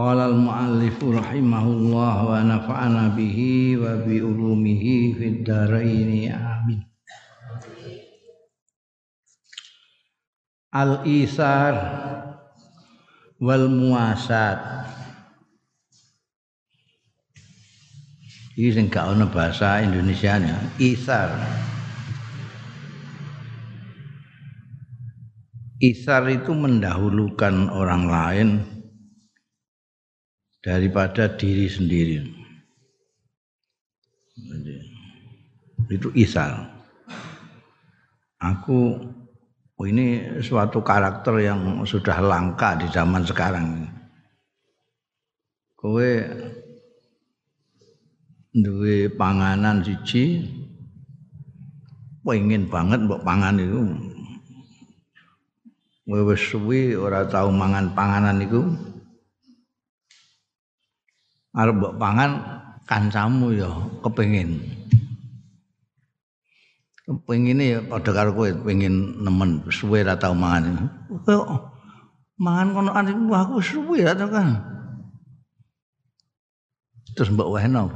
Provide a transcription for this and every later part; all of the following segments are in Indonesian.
Qala al-muallif rahimahullah wa nafa'ana bihi wa bi ulumihi fid dharain amin. Al-isar wal muasat. Iki sing gak ono bahasa Indonesianya, isar. Isar itu mendahulukan orang lain daripada diri sendiri. Itu isal. Aku oh ini suatu karakter yang sudah langka di zaman sekarang. Kowe duwe panganan siji pengen banget mbok pangan itu wis suwi ora tau mangan panganan iku arep mbok pangan kancamu ya kepengin. Kepengine ya padha karo kowe pengin nemen suwe ra tau mangan. Mangan kono aku suwe ra tau kan. Terus mbok wehno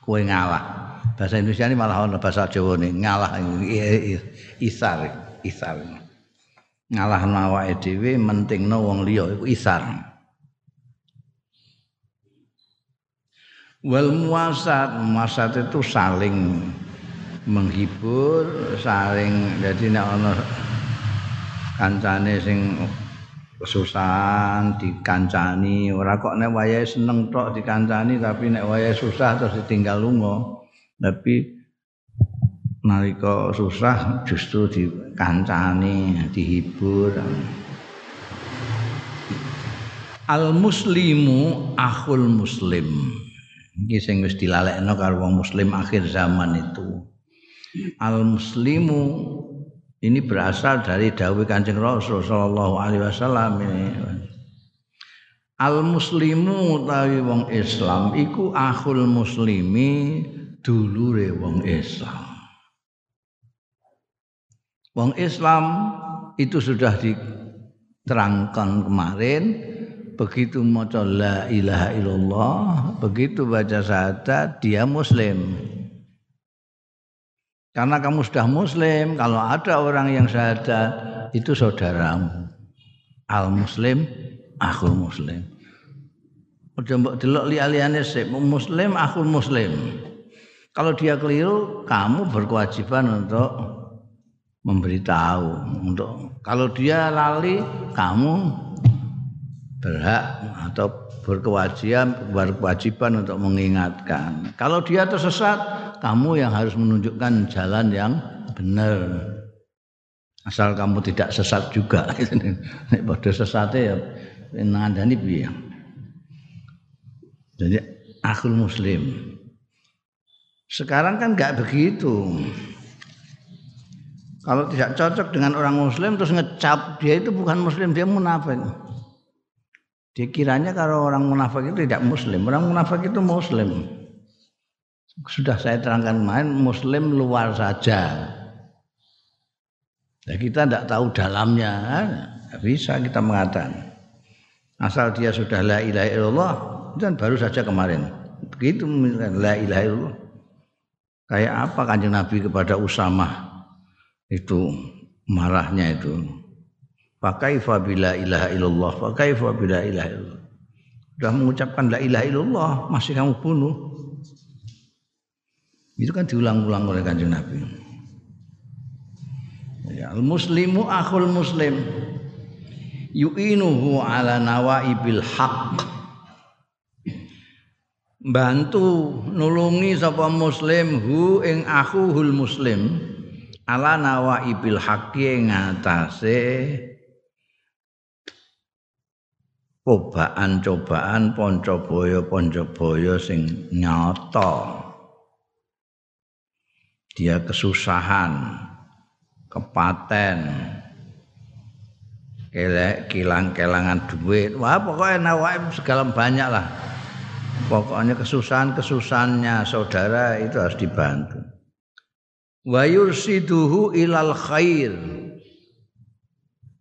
kowe ngalah. Bahasa Indonesia ini malah ono bahasa Jawa nih ngalah isar isar. Ngalah awake dhewe mentingno wong liya iku isar. Wal muasat muasat itu saling menghibur saling jadi nek ana kancane sing kesusahan dikancani ora kok nek wayahe seneng tok dikancani tapi nek wayahe susah terus ditinggal lunga. Tapi nalika susah justru dikancani dihibur. Al muslimu akhul muslim iki sing wis dilalekno karo wong muslim akhir zaman itu. Al muslimu ini berasal dari dawuh Kanjeng Rasul sallallahu alaihi wasallam ini. Al muslimu utawi wong Islam iku akhul muslimi dulure wong Islam. Wong Islam itu sudah diterangkan kemarin begitu maca la ilaha illallah, begitu baca syahadat dia muslim. Karena kamu sudah muslim, kalau ada orang yang syahadat itu saudaramu. Al muslim, aku muslim. Udah mbok delok li-aliyane muslim, aku muslim. Kalau dia keliru, kamu berkewajiban untuk memberitahu. Untuk kalau dia lali, kamu berhak atau berkewajiban berkewajiban untuk mengingatkan. Kalau dia tersesat, kamu yang harus menunjukkan jalan yang benar. Asal kamu tidak sesat juga. Nek padha sesate ya ngandani piye. Jadi akhul muslim. Sekarang kan nggak begitu. Kalau tidak cocok dengan orang muslim terus ngecap dia itu bukan muslim, dia munafik. Dikiranya kalau orang munafik itu tidak muslim. Orang munafik itu muslim. Sudah saya terangkan kemarin muslim luar saja. Ya, kita tidak tahu dalamnya. Tidak bisa kita mengatakan. Asal dia sudah la ilaha illallah dan baru saja kemarin. Begitu la ilaha illallah. Kayak apa kanjeng Nabi kepada Usama itu marahnya itu Fakaifa bila ilaha illallah, fakaifa bila ilaha illallah. Sudah mengucapkan la ilaha illallah, masih kamu bunuh. Itu kan diulang-ulang oleh kanjeng Nabi. Ya, al muslimu akhul muslim yu'inuhu ala nawaibil haq bantu nulungi sapa muslim hu ing akhuhul muslim ala nawaibil haqqi ing atase cobaan-cobaan ponco-boyo-ponco-boyo sing nyata. Dia kesusahan, kepaten, kelek kilang-kelangan duit. Wah, pokoknya nawak segala banyak lah. Pokoknya kesusahan-kesusahannya saudara itu harus dibantu. Wa yursiduhu ilal khair.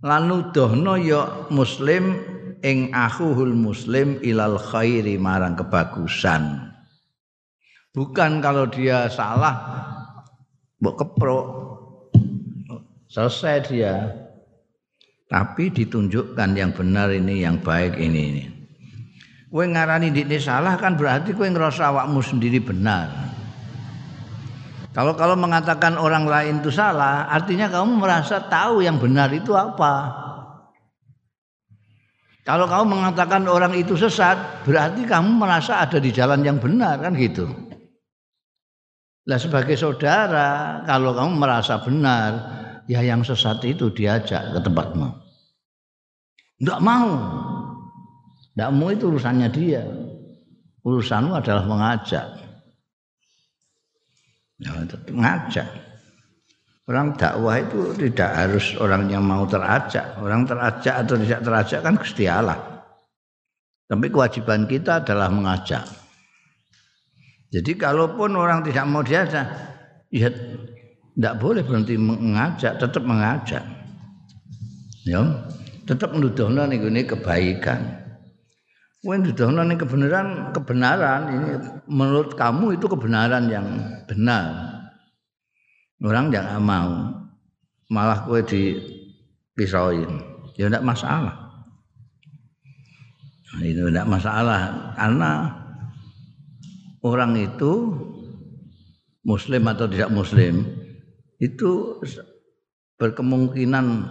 Lanu dohno ya muslim ing akhuhul muslim ilal khairi marang kebagusan. Bukan kalau dia salah mbok keprok selesai dia. Tapi ditunjukkan yang benar ini, yang baik ini. ini. Kowe ngarani dikne salah kan berarti kowe ngerasa awakmu sendiri benar. Kalau kalau mengatakan orang lain itu salah, artinya kamu merasa tahu yang benar itu apa. Kalau kamu mengatakan orang itu sesat, berarti kamu merasa ada di jalan yang benar kan gitu. Lah sebagai saudara, kalau kamu merasa benar, ya yang sesat itu diajak ke tempatmu. Enggak mau. Enggak mau itu urusannya dia. Urusanmu adalah mengajak. Ya, tetap mengajak. Orang dakwah itu tidak harus orang yang mau terajak. Orang terajak atau tidak terajak kan Gusti. Tapi kewajiban kita adalah mengajak. Jadi kalaupun orang tidak mau diajak, ya tidak boleh berhenti mengajak, tetap mengajak. Ya, tetap menuduhna ini kebaikan. Kowe nuduhna ini kebenaran, kebenaran ini menurut kamu itu kebenaran yang benar. Orang jangan mau. Malah kue dipisauin. Ya tidak masalah. Nah, itu tidak masalah karena orang itu muslim atau tidak muslim itu berkemungkinan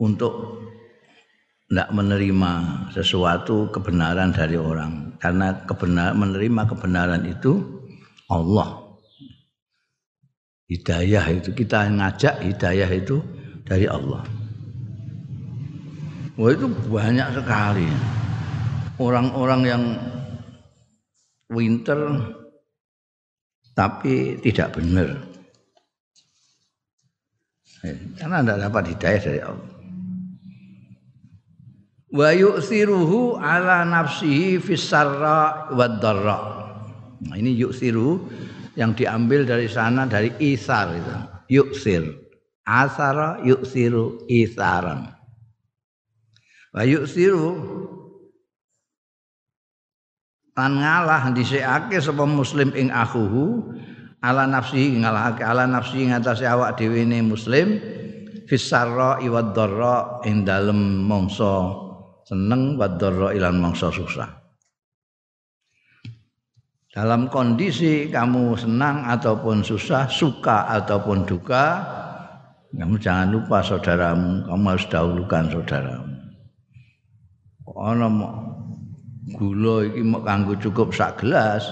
untuk tidak menerima sesuatu kebenaran dari orang karena kebenar menerima kebenaran itu Allah Hidayah itu kita ngajak hidayah itu dari Allah. Wah itu banyak sekali orang-orang yang winter tapi tidak benar. Karena tidak dapat hidayah dari Allah. Wa yu'thiruhu ala nafsihi fis sarra wad Nah, ini yu'thiruhu yang diambil dari sana dari isar itu. Yuksir. Asara yuksiru isaran. Wa yuksiru lan ngalah dhisikake sapa muslim ing akhuhu ala nafsi ngalahake ala nafsi ngatasé awak dhewe ne muslim fisarra iwad dharra ing dalem mangsa seneng wad dharra ilan mangsa susah dalam kondisi kamu senang ataupun susah, suka ataupun duka, kamu jangan lupa saudaramu, kamu harus dahulukan saudaramu. Ana gula iki kanggo cukup sak gelas,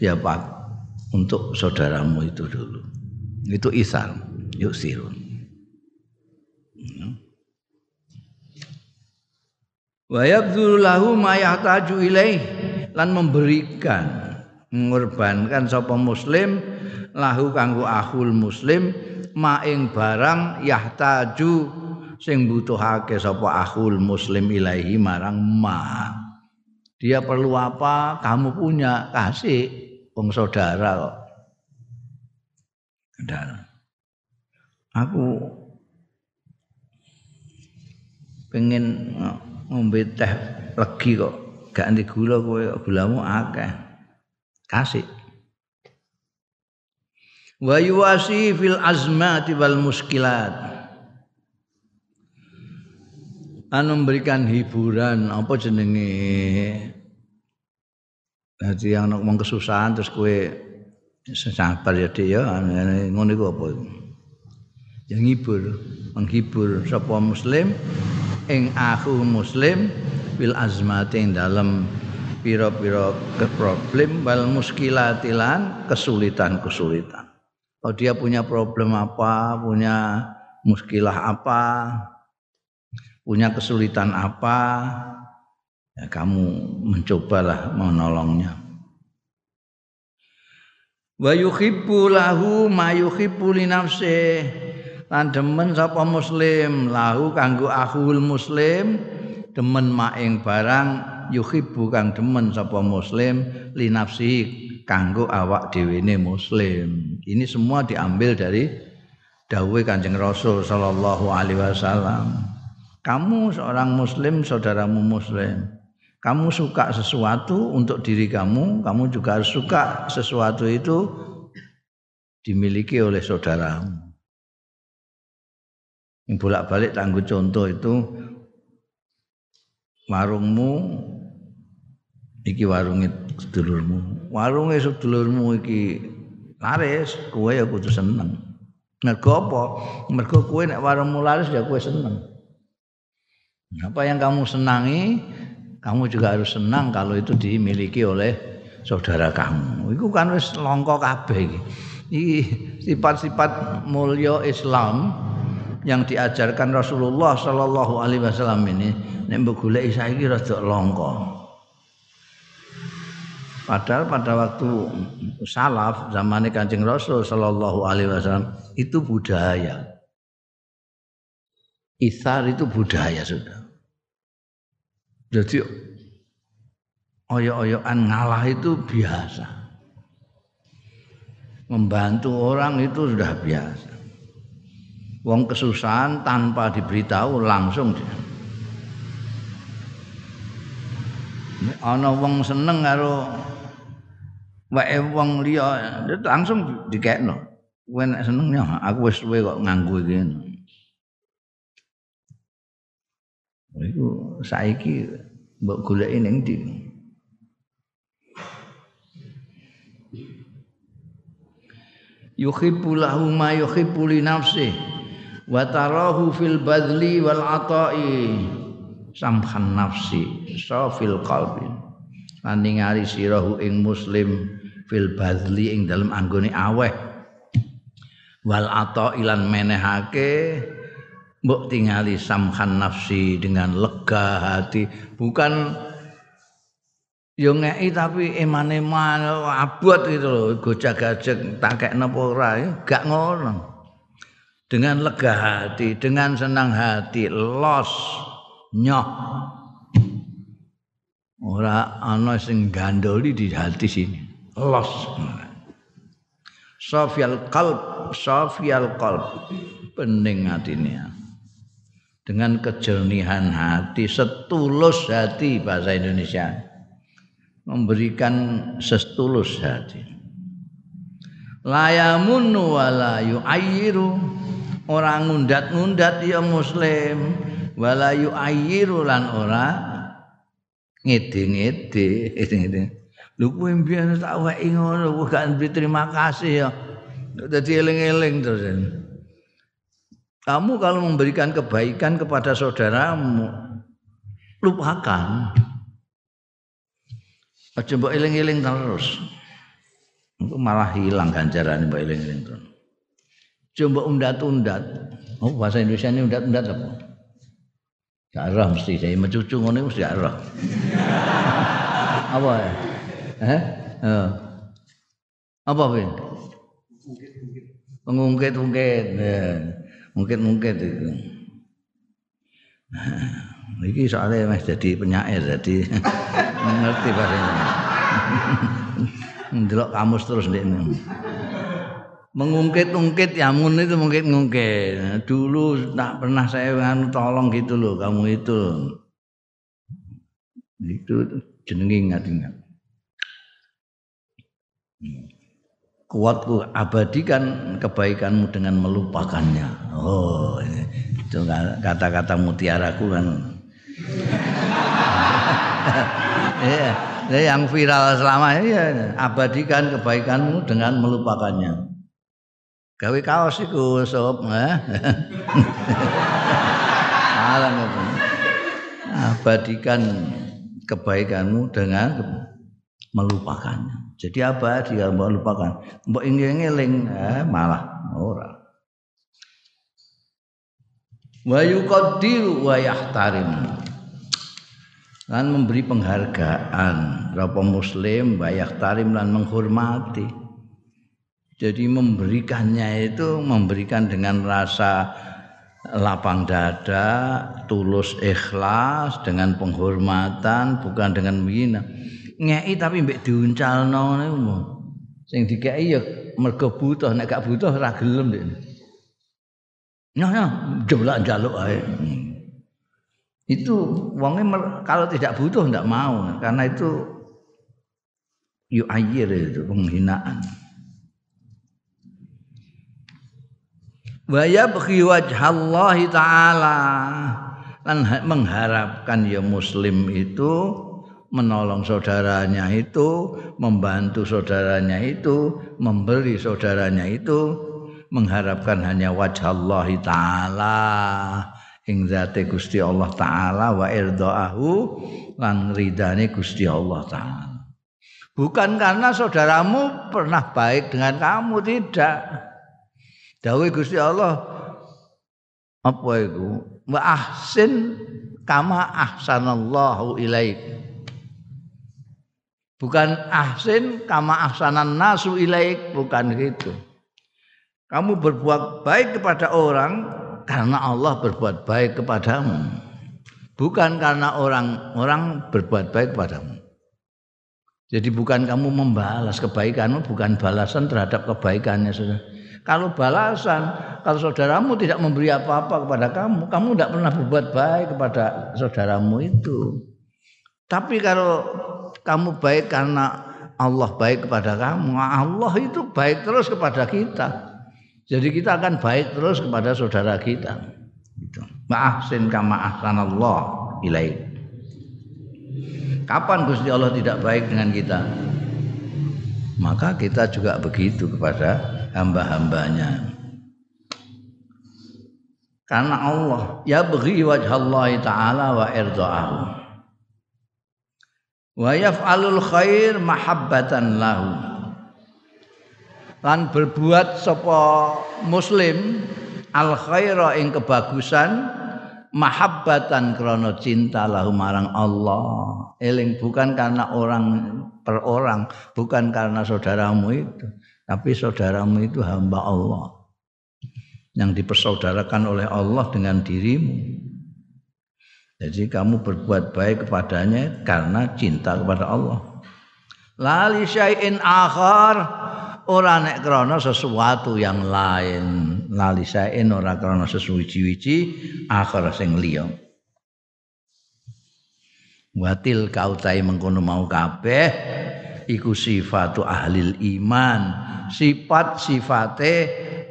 ya Pak, untuk saudaramu itu dulu. Itu isal, yuk sirun. Wa yabdhulu lahu ma yahtaju ilaih lan memberikan ngorbankan sapa muslim lahu kanggo akhul muslim maing barang yahtaju sing butuhake sapa akhul muslim ilahi marang ma dia perlu apa? Kamu punya kasih wong saudara kok. Dan aku pengen ngombe teh legi kok. Gak anti gula kowe gulamu akeh kasih. Wa yuwasi fil azmati wal muskilat. Anu memberikan hiburan apa jenenge? Dadi yang ngomong kesusahan terus kue sabar ya dia ya. Ngono iku apa? Yang ngibur menghibur sapa muslim ing aku muslim bil azmati dalam pira-pira problem wal muskilatilan kesulitan-kesulitan. Kalau dia punya problem apa, punya muskilah apa, punya kesulitan apa, ya kamu mencobalah menolongnya wa yuhibbu lahu ma yuhibbu li lan demen sapa muslim lahu kanggo akhul muslim demen maing barang yuhibbu kang demen sapa muslim li nafsi kanggo awak dhewene muslim. Ini semua diambil dari dawuh Kanjeng Rasul sallallahu alaihi wasallam. Kamu seorang muslim saudaramu muslim. Kamu suka sesuatu untuk diri kamu, kamu juga harus suka sesuatu itu dimiliki oleh saudaramu. Yang bolak-balik tangguh contoh itu warungmu iki warunge sedulurmu. Warunge sedulurmu iki laris, kowe ya kudu seneng. Mergo apa? Mergo kowe nek warungmu laris ya kowe seneng. Apa yang kamu senangi kamu juga harus senang kalau itu dimiliki oleh saudara kamu. Itu kan wis longko kabeh iki. sifat-sifat mulia Islam yang diajarkan Rasulullah Shallallahu alaihi wasallam ini nek golek saiki rada. Padahal pada waktu salaf zaman Kanjeng Rasul Shallallahu alaihi wasallam itu budaya. Isar itu budaya sudah. Jadi oyok-oyokan ngalah itu biasa. Membantu orang itu sudah biasa. Wong kesusahan tanpa diberitahu langsung dia. Ana wong seneng karo wae wong liya langsung dikekno. Kowe nek seneng ya aku wis suwe kok nganggo iki. Iku saiki mbok goleki ning ndi? Yuhibbu lahu ma yuhibbu li nafsi wa tarahu fil badli wal ata'i samhan nafsi safil qalbi lan ningali sirahu ing muslim fil badli ing dalem anggone aweh. Wal ata'i lan menehake mbok tingali samhan nafsi dengan lega hati. Bukan yo ngeki tapi eman-eman abot gitu loh gojag-gajeg tak kek napa ora gak ngono. Dengan lega hati dengan senang hati los nyoh. Ora ana sing gandoli di hati sini los Sofial qalb sofial qalb pening hatinya. Dengan kejernihan hati, setulus hati bahasa Indonesia. Memberikan setulus hati. Layamunu wala yu'ayyiru. Orang ngundat-ngundat ya muslim. Wala yu'ayyiru lan ora ngede lho kuwi mbiyen tak weki ngono gak terima kasih ya dadi eling-eling terus kamu kalau memberikan kebaikan kepada saudaramu, lupakan. Aja mbok eling-eling terus. Itu malah hilang ganjaran mbok eling-eling terus. Coba undat-undat. Oh, bahasa Indonesia ini undat-undat apa? Gak arah mesti saya mencucu ngono mesti arah. apa ya? Eh? Apa, Bin? Pengungkit-ungkit. Ya mungkin-mungkin itu. Nah, ini soalnya mas jadi penyair jadi ngerti bahasa Ndelok kamus terus ini. Mengungkit-ungkit ya mun itu mungkin ngungkit. Dulu tak pernah saya nganu tolong gitu loh kamu itu. Itu jenengin ingat-ingat. Kuatku abadikan kebaikanmu dengan melupakannya. Oh, itu kata-kata mutiaraku kan. Iya, yang viral selama ini ya, abadikan kebaikanmu dengan melupakannya. Gawe kaos iku sob, eh. Abadikan kebaikanmu dengan melupakannya. Jadi apa dia mau lupakan? Mbok ngeling eh, malah ora. Wa yuqaddiru wa yahtarim. lan memberi penghargaan rapa muslim bayak tarim lan menghormati jadi memberikannya itu memberikan dengan rasa lapang dada tulus ikhlas dengan penghormatan bukan dengan menghina ngei tapi mbek diuncalno niku sing dikeki ya mergo butuh nek gak butuh ora gelem nah nah jeblak njaluk ae. Itu wongnya kalau tidak butuh tidak mau karena itu yu ayir itu penghinaan. Wa yabghi wajhallahi taala dan mengharapkan ya muslim itu menolong saudaranya itu membantu saudaranya itu memberi saudaranya itu mengharapkan hanya wajah Allah taala ing Gusti Allah taala wa irdaahu lan ridane Gusti Allah taala. Bukan karena saudaramu pernah baik dengan kamu tidak. Dawe Gusti Allah apa itu? Wa ahsin kama ahsanallahu ilaik. Bukan ahsin kama ahsanan nasu ilaik, bukan gitu. Kamu berbuat baik kepada orang karena Allah berbuat baik kepadamu. Bukan karena orang-orang berbuat baik kepadamu. Jadi bukan kamu membalas kebaikanmu, bukan balasan terhadap kebaikannya. Kalau balasan, kalau saudaramu tidak memberi apa-apa kepada kamu, kamu tidak pernah berbuat baik kepada saudaramu itu. Tapi kalau kamu baik karena Allah baik kepada kamu, Allah itu baik terus kepada kita. Jadi kita akan baik terus kepada saudara kita. Gitu. Ma'ahsin kama ahsanallah ilaih. Kapan Gusti Allah tidak baik dengan kita? Maka kita juga begitu kepada hamba-hambanya. Karena Allah ya bagi wajah Allah taala wa irda'ahu. Wa yaf'alul khair mahabbatan lahu. Lan berbuat sapa muslim al khaira ing kebagusan mahabbatan krana cinta lahu marang Allah. Eling bukan karena orang per orang bukan karena saudaramu itu tapi saudaramu itu hamba Allah. Yang dipersaudarakan oleh Allah dengan dirimu jadi kamu berbuat baik kepadanya karena cinta kepada Allah. Lali syai'in akhar ora nek krana sesuatu yang lain. Lali saen ora krana sesuci-wici akhir sing liya. Watil kautai mengkono mau kabeh iku sifatu ahli iman. Sifat sifate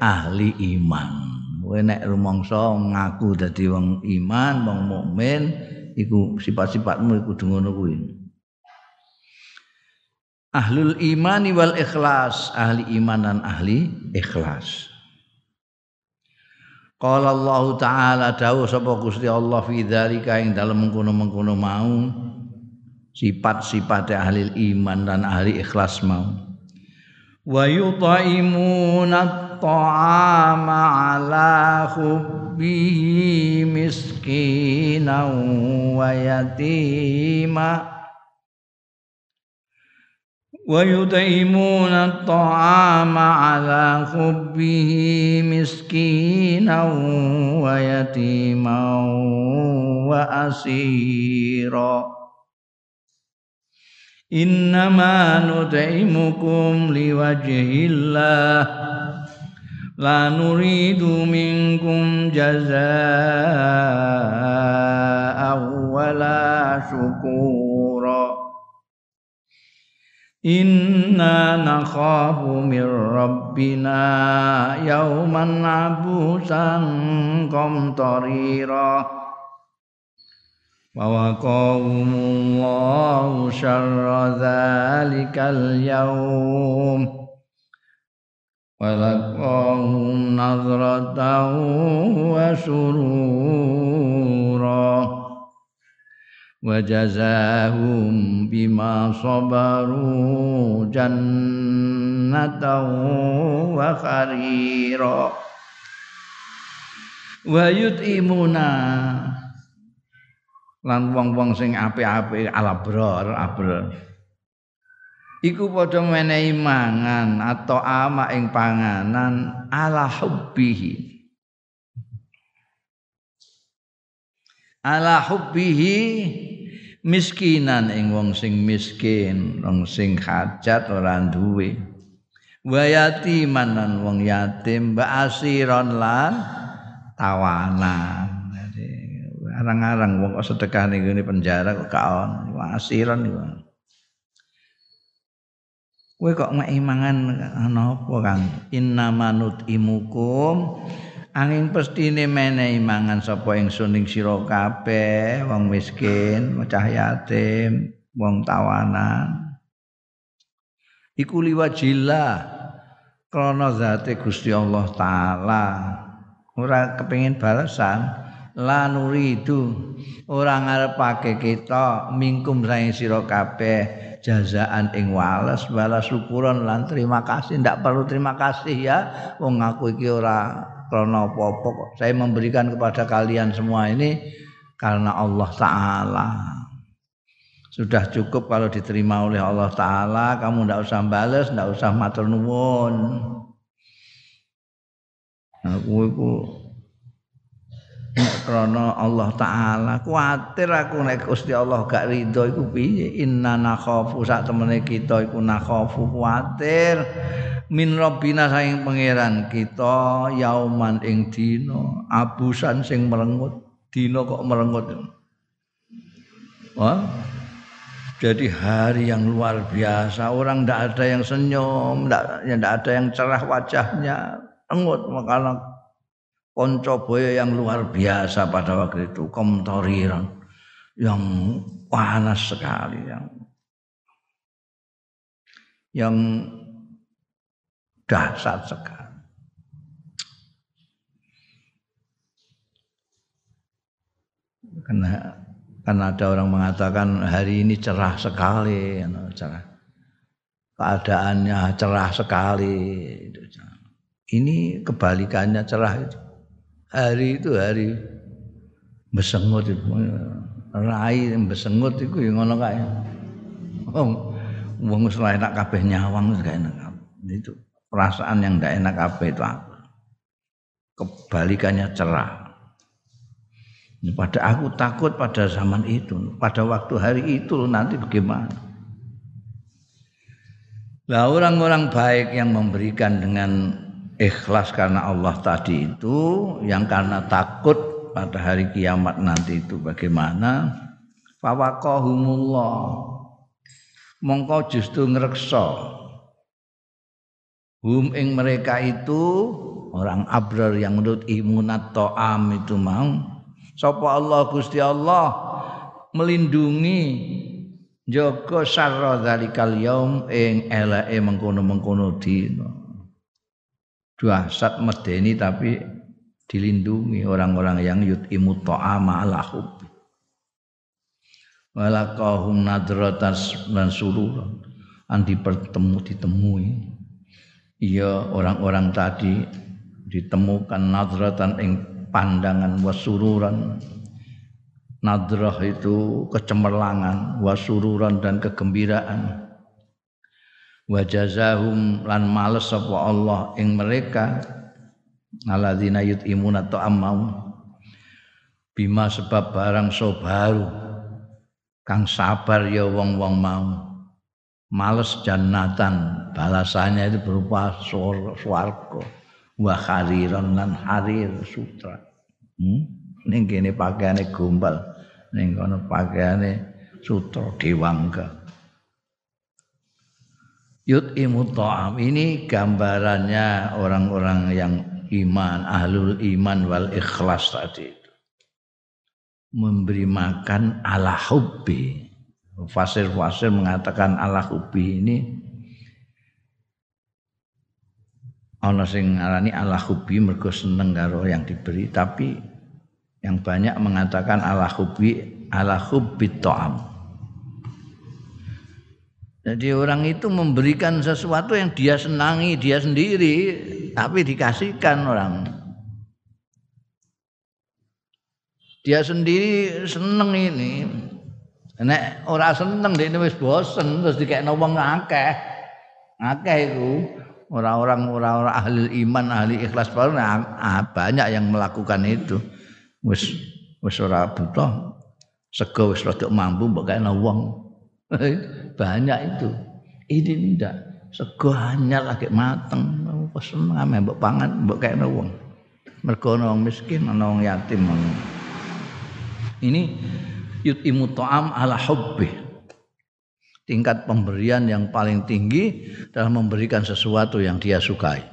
ahli iman kowe nek rumangsa ngaku dadi wong iman wong mukmin iku sifat-sifatmu iku ngono kuwi. Ahlul imani wal ikhlas ahli iman dan ahli ikhlas. Qala Allah taala dawuh sapa Gusti Allah fi dzalika ing dalem mengkono-mengkono mau sifat-sifat ahli iman dan ahli ikhlas mau. Wa yut'imuna الطعام على حبه مسكينا ويتيما. ويطعمون الطعام على حبه مسكينا ويتيما وأسيرا. إنما نطعمكم لوجه الله لا نريد منكم جزاء ولا شكورا. إنا نخاف من ربنا يوما عبوسا قمطريرا ووقاهم الله شر ذلك اليوم. wa laqahum nadratan wa surura وجزاهم بما صبروا جنة وخريرا ويطعمون lan wong-wong sing apik-apik alabrar abrar iku padha menehi mangan atau ama ing panganan ala hubbihi. Ala hubbihi miskinan ing wong sing miskin wong sing hajat ora duwe. Wa yatiman wong yatim mbak asiron lan tawanan. Arang-arang wong sedekah ning penjara kok kaon asiran iku kowe kok mek mangan ana apa Kang? Innamanut imukum angin pestine menehi mangan sapa ingsun ing sira kabeh wong miskin cah yatim wong tawanan. Iku liwajillah krana zate Gusti Allah taala. Ora kepengin balasan la nuridu ora ngarepake kita mingkum saing sira kabeh jazaan ing wales balas syukuran lan terima kasih. Ndak perlu terima kasih ya. Wong aku iki ora krana apa-apa saya memberikan kepada kalian semua ini karena Allah taala. Sudah cukup kalau diterima oleh Allah taala. Kamu ndak usah bales ndak usah matur nuwun. Aku iku krana Allah taala kuwatir aku nek Gusti Allah gak ridho iku piye? Inna nakhafu sak temene kita iku nakhafu kuwatir min rabbina saing pangeran kita yauman ing dina abusan sing merengut dina kok merengut? Wah, jadi hari yang luar biasa orang tidak ada yang senyum tidak ada yang cerah wajahnya engut makanya konco boyo yang luar biasa pada waktu itu komtoriran yang panas sekali yang yang dahsyat sekali. Karena karena ada orang mengatakan hari ini cerah sekali cerah. Keadaannya cerah sekali ini kebalikannya cerah itu hari itu hari. Besengut itu. Rai besengut itu yang ngono kae. Wong wong wis enak kabeh nyawang gak enak itu perasaan yang tidak enak kabeh itu apa kebalikannya cerah. Pada aku takut pada zaman itu. Pada waktu hari itu nanti bagaimana? Lah orang-orang baik yang memberikan dengan ikhlas karena Allah tadi itu yang karena takut pada hari kiamat nanti itu bagaimana? Fawaqahumullah. Mongko justru ngreksa. Hum ing mereka itu orang abrar yang menurut imunat to'am itu mau sapa Allah Gusti Allah melindungi jaga sarra zalikal yaum ing eleke mengkono-mengkono dina dahsyat medeni tapi dilindungi orang-orang yang yutimu ta'ama ala hubbi. Walaqahum nadratas dan surur andi bertemu ditemui. Iya orang-orang tadi ditemukan nadratan ing pandangan wasururan nadrah itu kecemerlangan wasururan dan kegembiraan wajazahum lan males sapa Allah ing mereka. Alladzina yutimuna ta'amau bima sebab barang sobaru kang sabar ya wong-wong mau. Males jannatan. Balasannya itu berupa swarga wa hariran lan harir sutra. Hmm? ning kene pakaiane gombal. Ning kono pakaiane sutra dewangga yut'imu ta'am. Ini gambarannya orang-orang yang iman ahlul iman wal ikhlas tadi itu. Memberi makan ala hubbi. Fasir-fasir mengatakan ala hubbi ini ana sing ngarani ala hubbi mergo seneng karo yang diberi tapi yang banyak mengatakan ala hubbi ala hubbi ta'am jadi orang itu memberikan sesuatu yang dia senangi dia sendiri, tapi dikasihkan orang. dia sendiri seneng ini. Nek ora seneng dia wis bosen terus dikekno wong akeh. Akeh iku orang-orang orang-orang ahli iman ahli ikhlas baru banyak yang melakukan itu. Wis wis ora butuh. Sego wis mampu mbok kena wong banyak itu. Ini ndak. Sego hanya lagi mateng. Pesen ame mbok pangan mbok kena wong. Mergo ana miskin ana wong yatim. Ini yutimu ta'am ala hubbi tingkat pemberian yang paling tinggi dalam memberikan sesuatu yang dia sukai.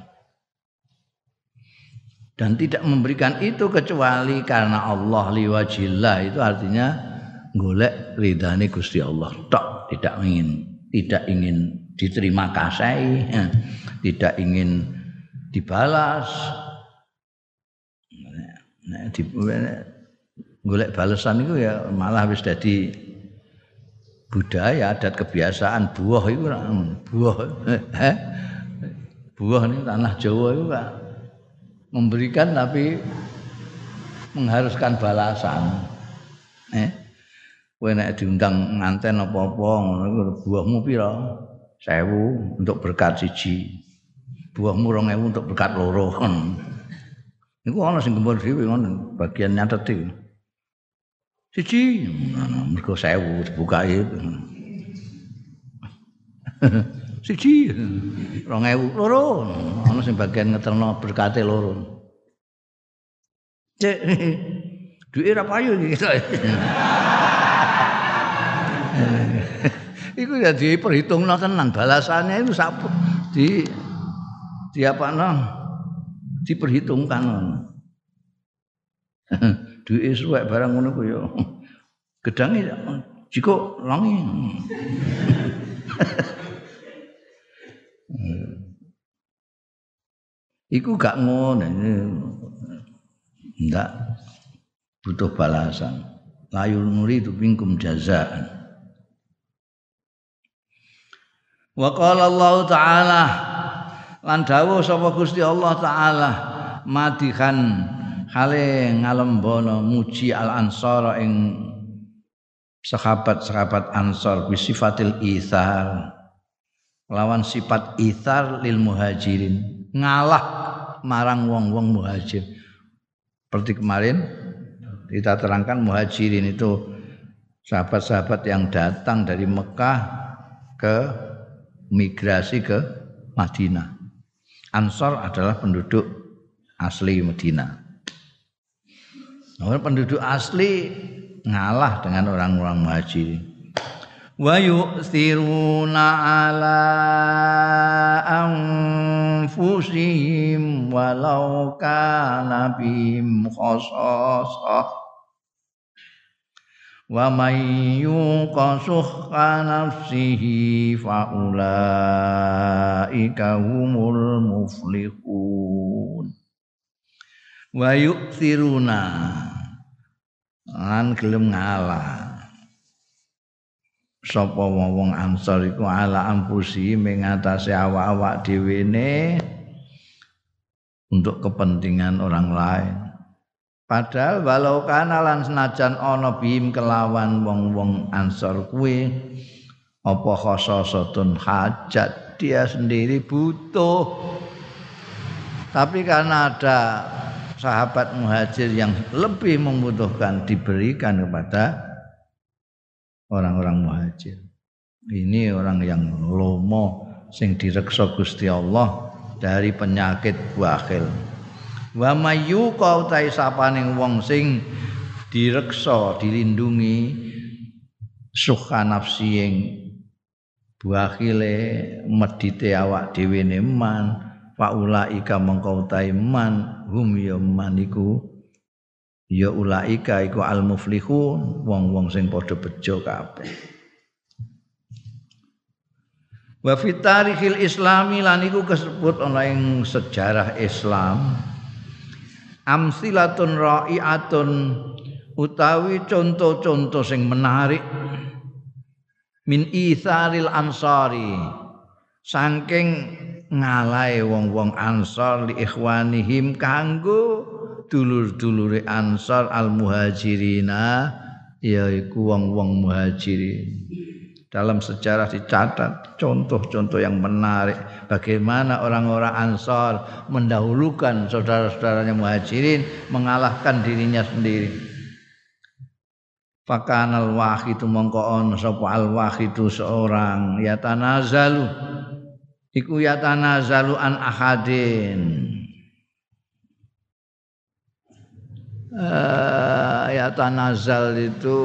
Dan tidak memberikan itu kecuali karena Allah liwajillah itu artinya golek ridhani Gusti Allah tok tidak ingin tidak ingin diterima kasih tidak ingin dibalas. Nah, di, golek balasan itu ya malah wis dadi budaya adat kebiasaan. Buah itu buah buah ini tanah Jawa itu kan memberikan tapi mengharuskan balasan eh kowe nek diundang nganten apa-apa ngono buahmu pira 1000 untuk berkat siji buahmu 2000 untuk berkat loro Iku ana sing gembur dhewe ngono bagian nyatet iki. Siji, mergo sewu dibuka itu. Siji, rong ewu, loro. Ana sing bagian ngeterno berkate loro. Cek, duit ra payu iki. Iku ya diperhitungno tenan balasannya itu sak di di apa no? diperhitungkan. duwe suwek barang ngono ku ya gedange jika langi Iku gak ngono ndak butuh balasan. Layul nuri itu bingkum jazaan. Wa qala Allah taala lan dawuh sapa Gusti Allah taala madihan hale ngalembono muji al ansara ing sahabat-sahabat ansor bisifatil ithar. Lawan sifat ithar lil muhajirin. Ngalah marang wong-wong muhajir. Seperti kemarin kita terangkan muhajirin itu sahabat-sahabat yang datang dari Mekah ke migrasi ke Madinah Ansor adalah penduduk asli Madinah Orang penduduk asli ngalah dengan orang-orang muhajir. Wa yu'thiruna ala anfusihim walau kana bihim khasasah. Wa may yuqa nafsihi fa ulaika humul muflihun. Wa yu'thiruna lan gelem ngalah. Sapa wong ansor iku ala ampusi mengatasi awak-awak dhewe untuk kepentingan orang lain padahal walau kana lan senajan ana bim kelawan wong-wong ansor kuwi apa khososatun hajat dia sendiri butuh tapi karena ada sahabat muhajir yang lebih membutuhkan diberikan kepada orang-orang muhajir. Ini orang yang lomo sing direksa Gusti Allah dari penyakit bakhil. Wa mayu kau tai sapaning wong sing direksa dilindungi suka nafsi yang bakhile medite awak dhewe man faulaika mengkau taiman hum ya maniku ya ulaika iku al muflihun wong-wong sing padha bejo kabeh. Wa fi tarikhil islami lan iku kesebut ana ing sejarah Islam amsilatun ra'iatun utawi contoh-contoh sing menarik. Min isaril ansari saking ngalahe wong-wong ansor li ikhwanihim kanggo dulur-dulure Ansar al muhajirina yaiku wong-wong muhajirin dalam sejarah dicatat contoh-contoh yang menarik. Bagaimana orang-orang Ansar mendahulukan saudara-saudaranya muhajirin mengalahkan dirinya sendiri. Fakanal wahidu mongko on sapa al wahidu seorang yatanazalu. Iku yatanazalu an ahadin. Uh, yatanazal itu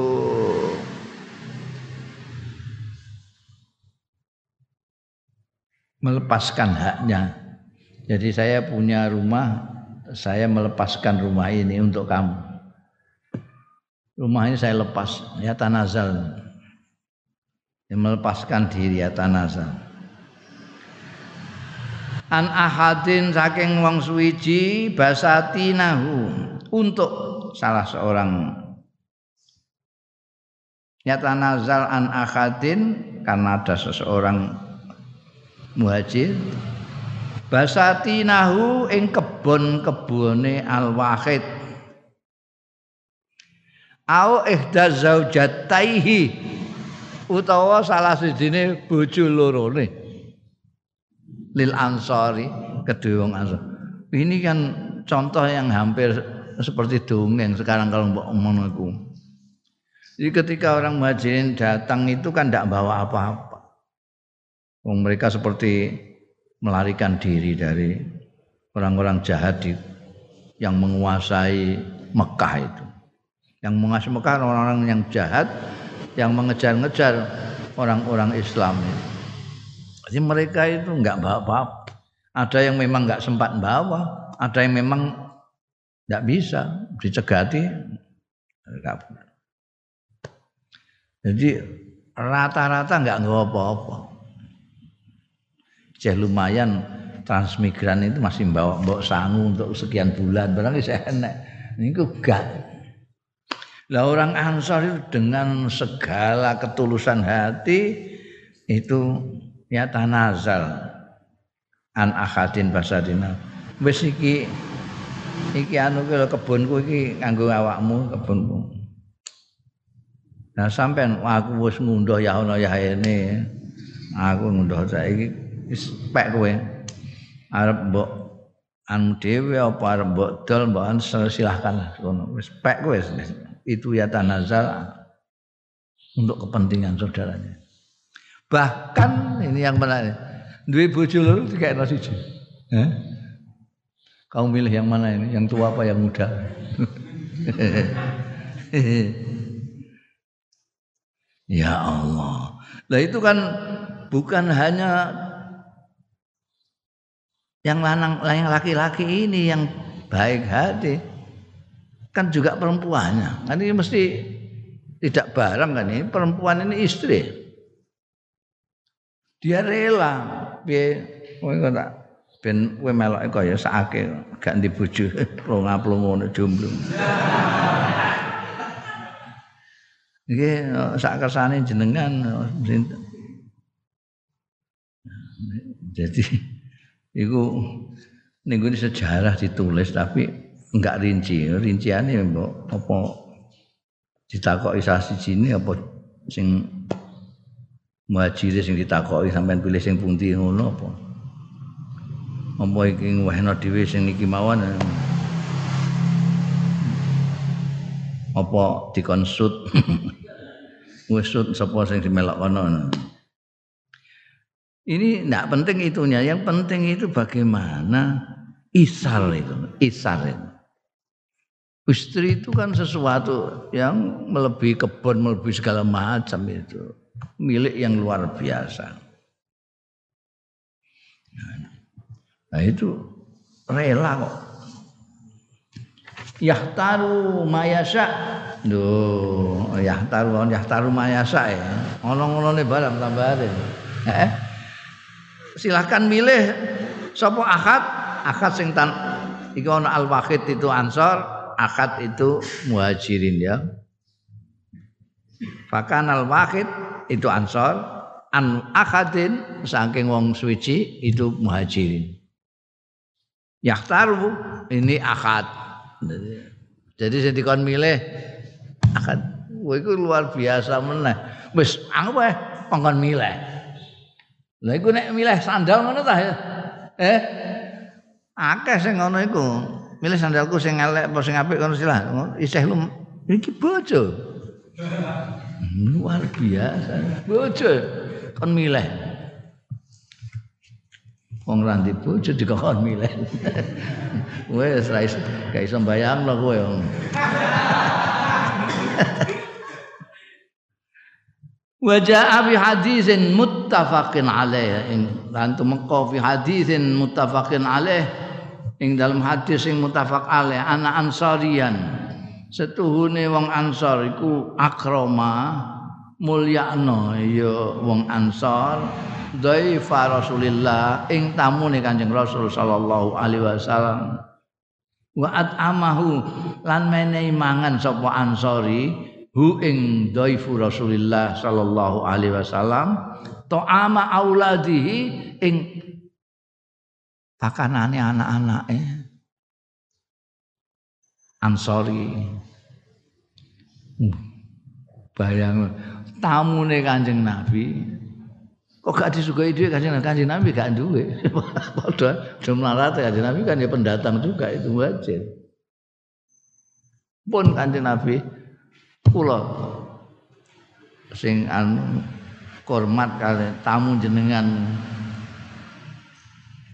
melepaskan haknya. Jadi saya punya rumah, saya melepaskan rumah ini untuk kamu. Rumah ini saya lepas ya tanazal ya, melepaskan diri ya tanazal an ahadin saking wong suwiji basatinahu untuk salah seorang. Ya tanazal an ahadin karena ada seseorang muhajir. Basatinahu ing kebon-kebone al-wahid. Au ihda zaujataihi. Utawa salah sijine bojo lorone. Lil ansari kedua wong ini kan contoh yang hampir seperti dongeng sekarang kalau mbok ngono iku. Jadi ketika orang muhajirin datang itu kan tidak bawa apa-apa mereka seperti melarikan diri dari orang-orang jahat yang menguasai Mekah itu. Yang mengasmukan orang-orang yang jahat yang mengejar-ngejar orang-orang Islam jadi mereka itu enggak bawa apa ada yang memang enggak sempat bawa ada yang memang enggak bisa dicegati. Jadi rata-rata enggak nggak apa-apa jadi lumayan transmigran itu masih bawa bawa sangu untuk sekian bulan barang saya enak ini enggak lah orang Ansor itu dengan segala ketulusan hati itu ya tanazal an akadin basadina. Wis iki iki anu kebunku iki kanggo awakmu kebunku. Nah sampean aku wis ngunduh ya ono ya ini. Aku ngunduh saiki wis pek kowe. Arep mbok anu dhewe apa arep mbok dol mbok silahkan ngono. Wis pek kowe itu ya tanazal untuk kepentingan saudaranya. Bahkan ini yang menarik. Dua bojo loro dikekno siji. Eh? Kamu milih yang mana ini? Yang tua apa yang muda? ya Allah. Nah itu kan bukan hanya yang lanang yang laki-laki ini yang baik hati kan juga perempuannya. Kan ini mesti tidak barang kan ini perempuan ini istri. Dia rela piye kowe tak ben kowe meloke kaya sakake gak dibojo plonga-plongo ngono jomblo. Nggih sak kersane jenengan jadi itu ning sejarah ditulis tapi enggak rinci. Rinciane mbok apa ditakoki sasi sini apa sing muhajir sing ditakoki sampean pilih sing pundi ngono apa? Apa iki wehna dhewe sing iki mawon? Apa dikonsut ngusut sapa sing dimelok kono ini tidak penting itunya yang penting itu bagaimana isar itu isar itu Istri itu kan sesuatu yang melebihi kebun, melebihi segala macam itu. Milik yang luar biasa. Nah itu rela kok. Yahtaru mayasa. Duh, yahtaru yahtaru mayasa ya. Ono-onone barang tambahane. Eh? Silahkan milih sapa akad, akad sing tan iki ana al-wahid itu ansor, akad itu muhajirin ya. Fakan al wahid itu ansor, an akadin saking wong suci itu muhajirin. Yahtaru ini akad, Jadi sing dikon milih akan kowe iku luar biasa meneh. Wis aku wae milih. Lah iku nek milih sandal ngono ta ya. Eh. Akeh sing ngono iku. Milih sandalku sing elek apa sing apik ngono silah. Isih lu iki bojo. Luar biasa. Bojo kon milih. Wong ra ndek bojo dikon milih. Wes ra iso gak iso bayangno kowe. Wa jaa fi hadisin muttafaqin alaih. Ing lan tumeka fi hadisin muttafaqin alaih. Ing dalam hadis sing muttafaq alaih ana ansarian setuhune wong ansor iku akrama mulyakno ya wong ansor dhaifa rasulillah ing tamune kanjeng rasul sallallahu alaihi wasallam. Wa at'amahu lan menehi mangan sapa ansori hu ing dhaifu Rasulillah sallallahu alaihi wasallam ta'ama auladihi ing pakanane anak-anake. Ansori. Hmm. bayang. Tamune Kanjeng Nabi. Kok gak disukai dia Kanjeng Nabi? Kanjeng Nabi gak duwe. Padha jumlah Kanjeng Nabi kan ya pendatang juga itu wajar pun Kanjeng Nabi kula sing anu hormat kali tamu jenengan.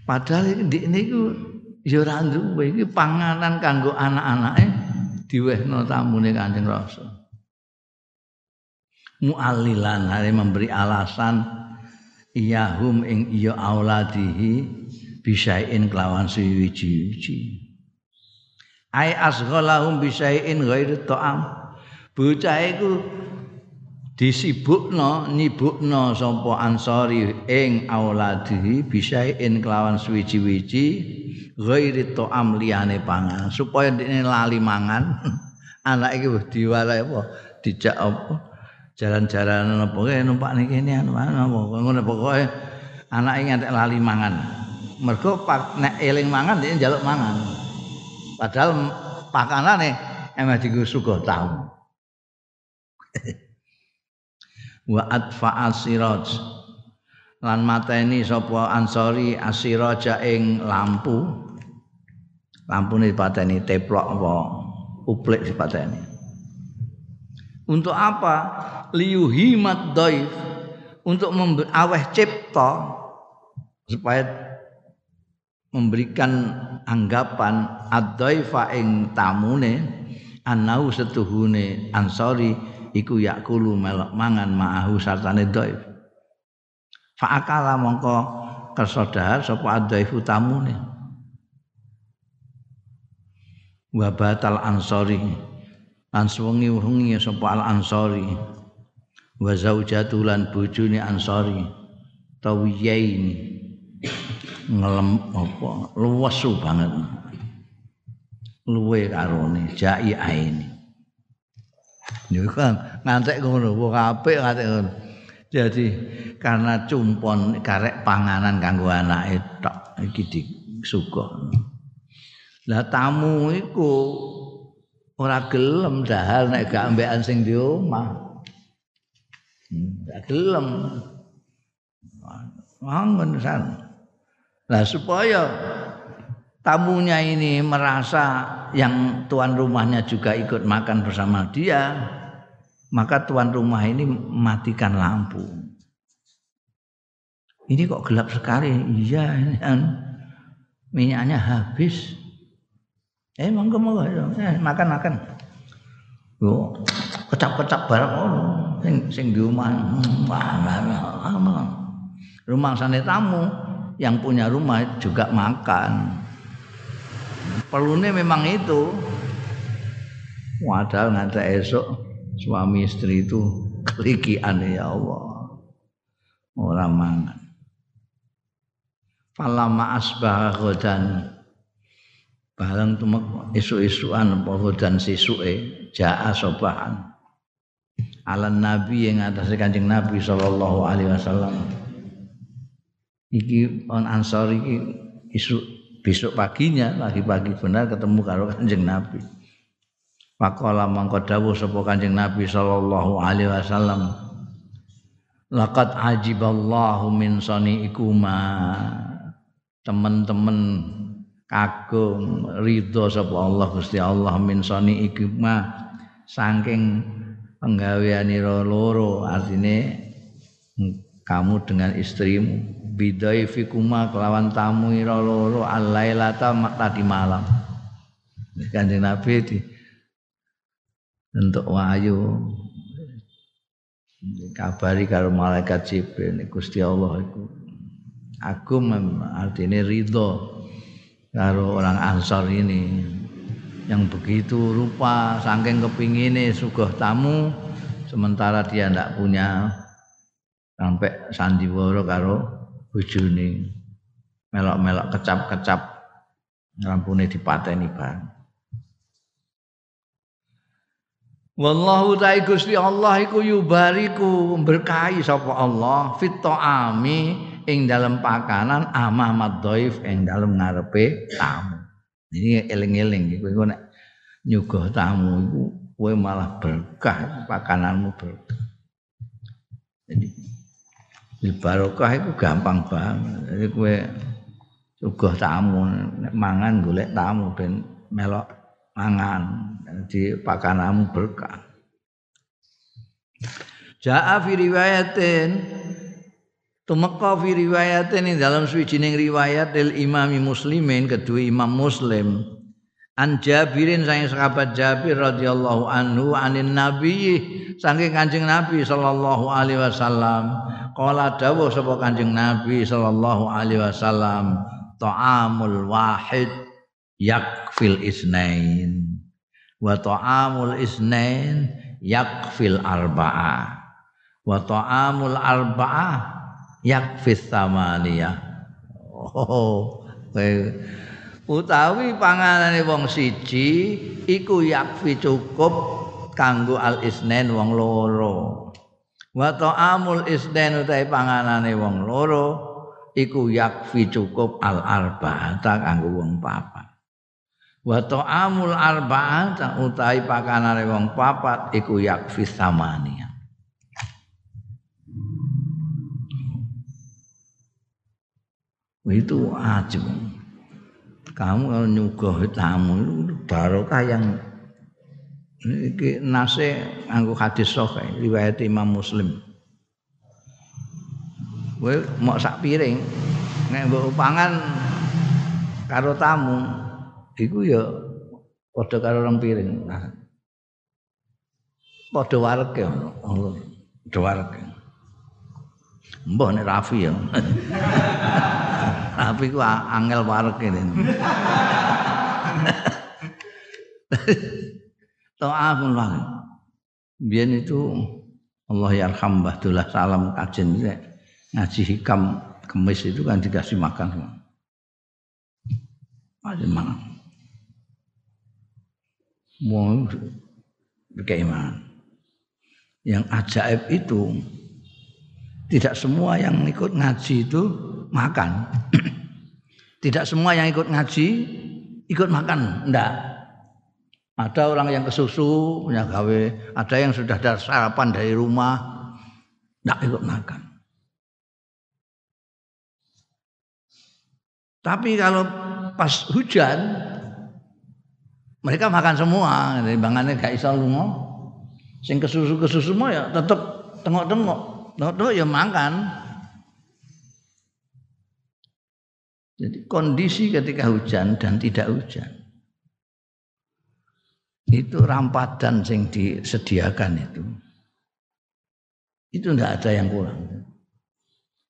Padahal iki niku ya ora duwe iki panganan kanggo anak-anake diwehno tamune Kanjeng Rasul muallilan hari memberi alasan iyahum ing iya auladihi bisain kelawan suwiji-wiji ai asghalahum bisain ghairi ta'am bocah iku disibukno nyibukno sapa ansori ing auladi bisain kelawan suwi-wiji ghairi ta'am liyane pangan. Supaya dene lali mangan anak iki wis diwarai apa? Dijak apa? Jalan-jalan apa? Kae numpak niki kene anu apa? Ngono pokoke anak iki ngantek lali mangan. Mergo nek eling mangan dia njaluk mangan. Padahal pakanane emang digo suka tahu wa atfa asiraj lan mateni sapa ansori asiraja ing lampu. Lampune dipateni teplok apa uplik dipateni. Untuk apa? Liyuhimat daif untuk aweh cipta supaya memberikan anggapan ad-daifa ing tamune anau setuhune ansori iku yakulu melok mangan ma'ahu sartane dhaif. Fa akala mongko kersa dahar sapa dhaifu tamune. Wa batal ansori. Lan suwengi-wengi sapa al ansori wa zaujatul lan bojone ansori. Tawiyain. Ngelem apa? Luwesu banget. Luwe karone jai Niku kan ngantek ngono, wong apik ngantek ngono. Jadi karena cumpon karek panganan kanggo anake tok iki disuguh. Lah tamu iku ora gelem dahal nek gak ambekan sing di omah. Hmm, gak gelem. Mangun san. Lah supaya tamunya ini merasa yang tuan rumahnya juga ikut makan bersama dia, maka tuan rumah ini matikan lampu. Ini kok gelap sekali? Iya, kan minyaknya habis. Eh, monggo monggo, eh, makan makan. Yo, kecap-kecap barang oh, sing sing di rumah. Rumah sana tamu yang punya rumah juga makan. Perlunya memang itu. Wadah ngantek esok suami istri itu kelikian ya Allah. Orang mangan. Falama asbah godan barang tumek isu-isuan apa godan sisuke jaa sobahan. Alan Nabi yang atas kanjeng Nabi Sallallahu Alaihi Wasallam. Iki on ansor iki isu besok paginya pagi-pagi benar ketemu karo Kanjeng Nabi. Pakola mangko dawuh sapa Kanjeng Nabi sallallahu alaihi wasallam. Laqad ajiballahu min ikuma Teman-teman kagum ridho sapa Allah Gusti Allah min ikuma saking penggaweanira loro artine kamu dengan istrimu bidai fikuma kelawan tamu ira loro alailata tadi malam. Kanjeng nabi di untuk wahyu. Kabari karo malaikat Jibril Gusti Allah iku agum artinya ridho karo orang Ansor ini. Yang begitu rupa saking kepingine sugih tamu sementara dia ndak punya sampai sandiwara karo bojone melok-melok kecap-kecap rampune dipateni bang. Wallahu ta'ala Gusti Allah iku yubariku berkahi sapa Allah fit ta'ami ing dalam pakanan amah madhaif ing dalam ngarepe tamu. Ini eling-eling iku nek nyuguh tamu iku kowe malah berkah pakananmu berkah. Jadi Bil barokah itu gampang banget. Jadi kue sugih tamu mangan golek tamu ben melok mangan di pakanamu berkah. Ja'a fi riwayatin Tumeka fi riwayatin ing dalam suwijining riwayat del imami muslimin kedua imam muslim An Jabirin saking sahabat Jabir radhiyallahu anhu anin nabi saking Kanjeng Nabi sallallahu alaihi wasallam. Qala dawuh sapa Kanjeng Nabi sallallahu alaihi wasallam ta'amul wahid yakfil isnain. Wa ta'amul isnain yakfil arba'ah wa ta'amul arba'ah yakfis samaniyah. Oh, utawi panganane wong siji iku yakfi cukup kanggo al isnen wong loro. Wa ta'amul isnen utawi panganane wong loro iku yakfi cukup al arba'ata kanggo wong papat. Wa ta'amul arba'ata utawi panganane wong papat iku yakfi samania itu ajib kamu kalau nyuguh tamu barokah yang ini nase anggo hadis sahih riwayat Imam Muslim. Kowe mau sak piring nek mbok pangan karo tamu iku ya padha karo rong piring. Nah. Padha wareke Allah. Padha wareke. Mbah nek Rafi ya. Tapi ku angel warek ini. Ta'afun lah. Biar itu Allah yarham Bahdullah salam kajen ngaji hikam kemis itu kan dikasih makan. Kasih makan. Mau bagaimana? Yang ajaib itu tidak semua yang ikut ngaji itu makan. Tidak semua yang ikut ngaji ikut makan, enggak. Ada orang yang kesusu punya gawe, ada yang sudah ada sarapan dari rumah, enggak ikut makan. Tapi kalau pas hujan, mereka makan semua, bangannya gak iso lunga. Sing kesusu-kesusu semua ya tetep tengok-tengok, tengok-tengok ya makan. Jadi kondisi ketika hujan dan tidak hujan itu rampadan yang disediakan itu itu tidak ada yang kurang.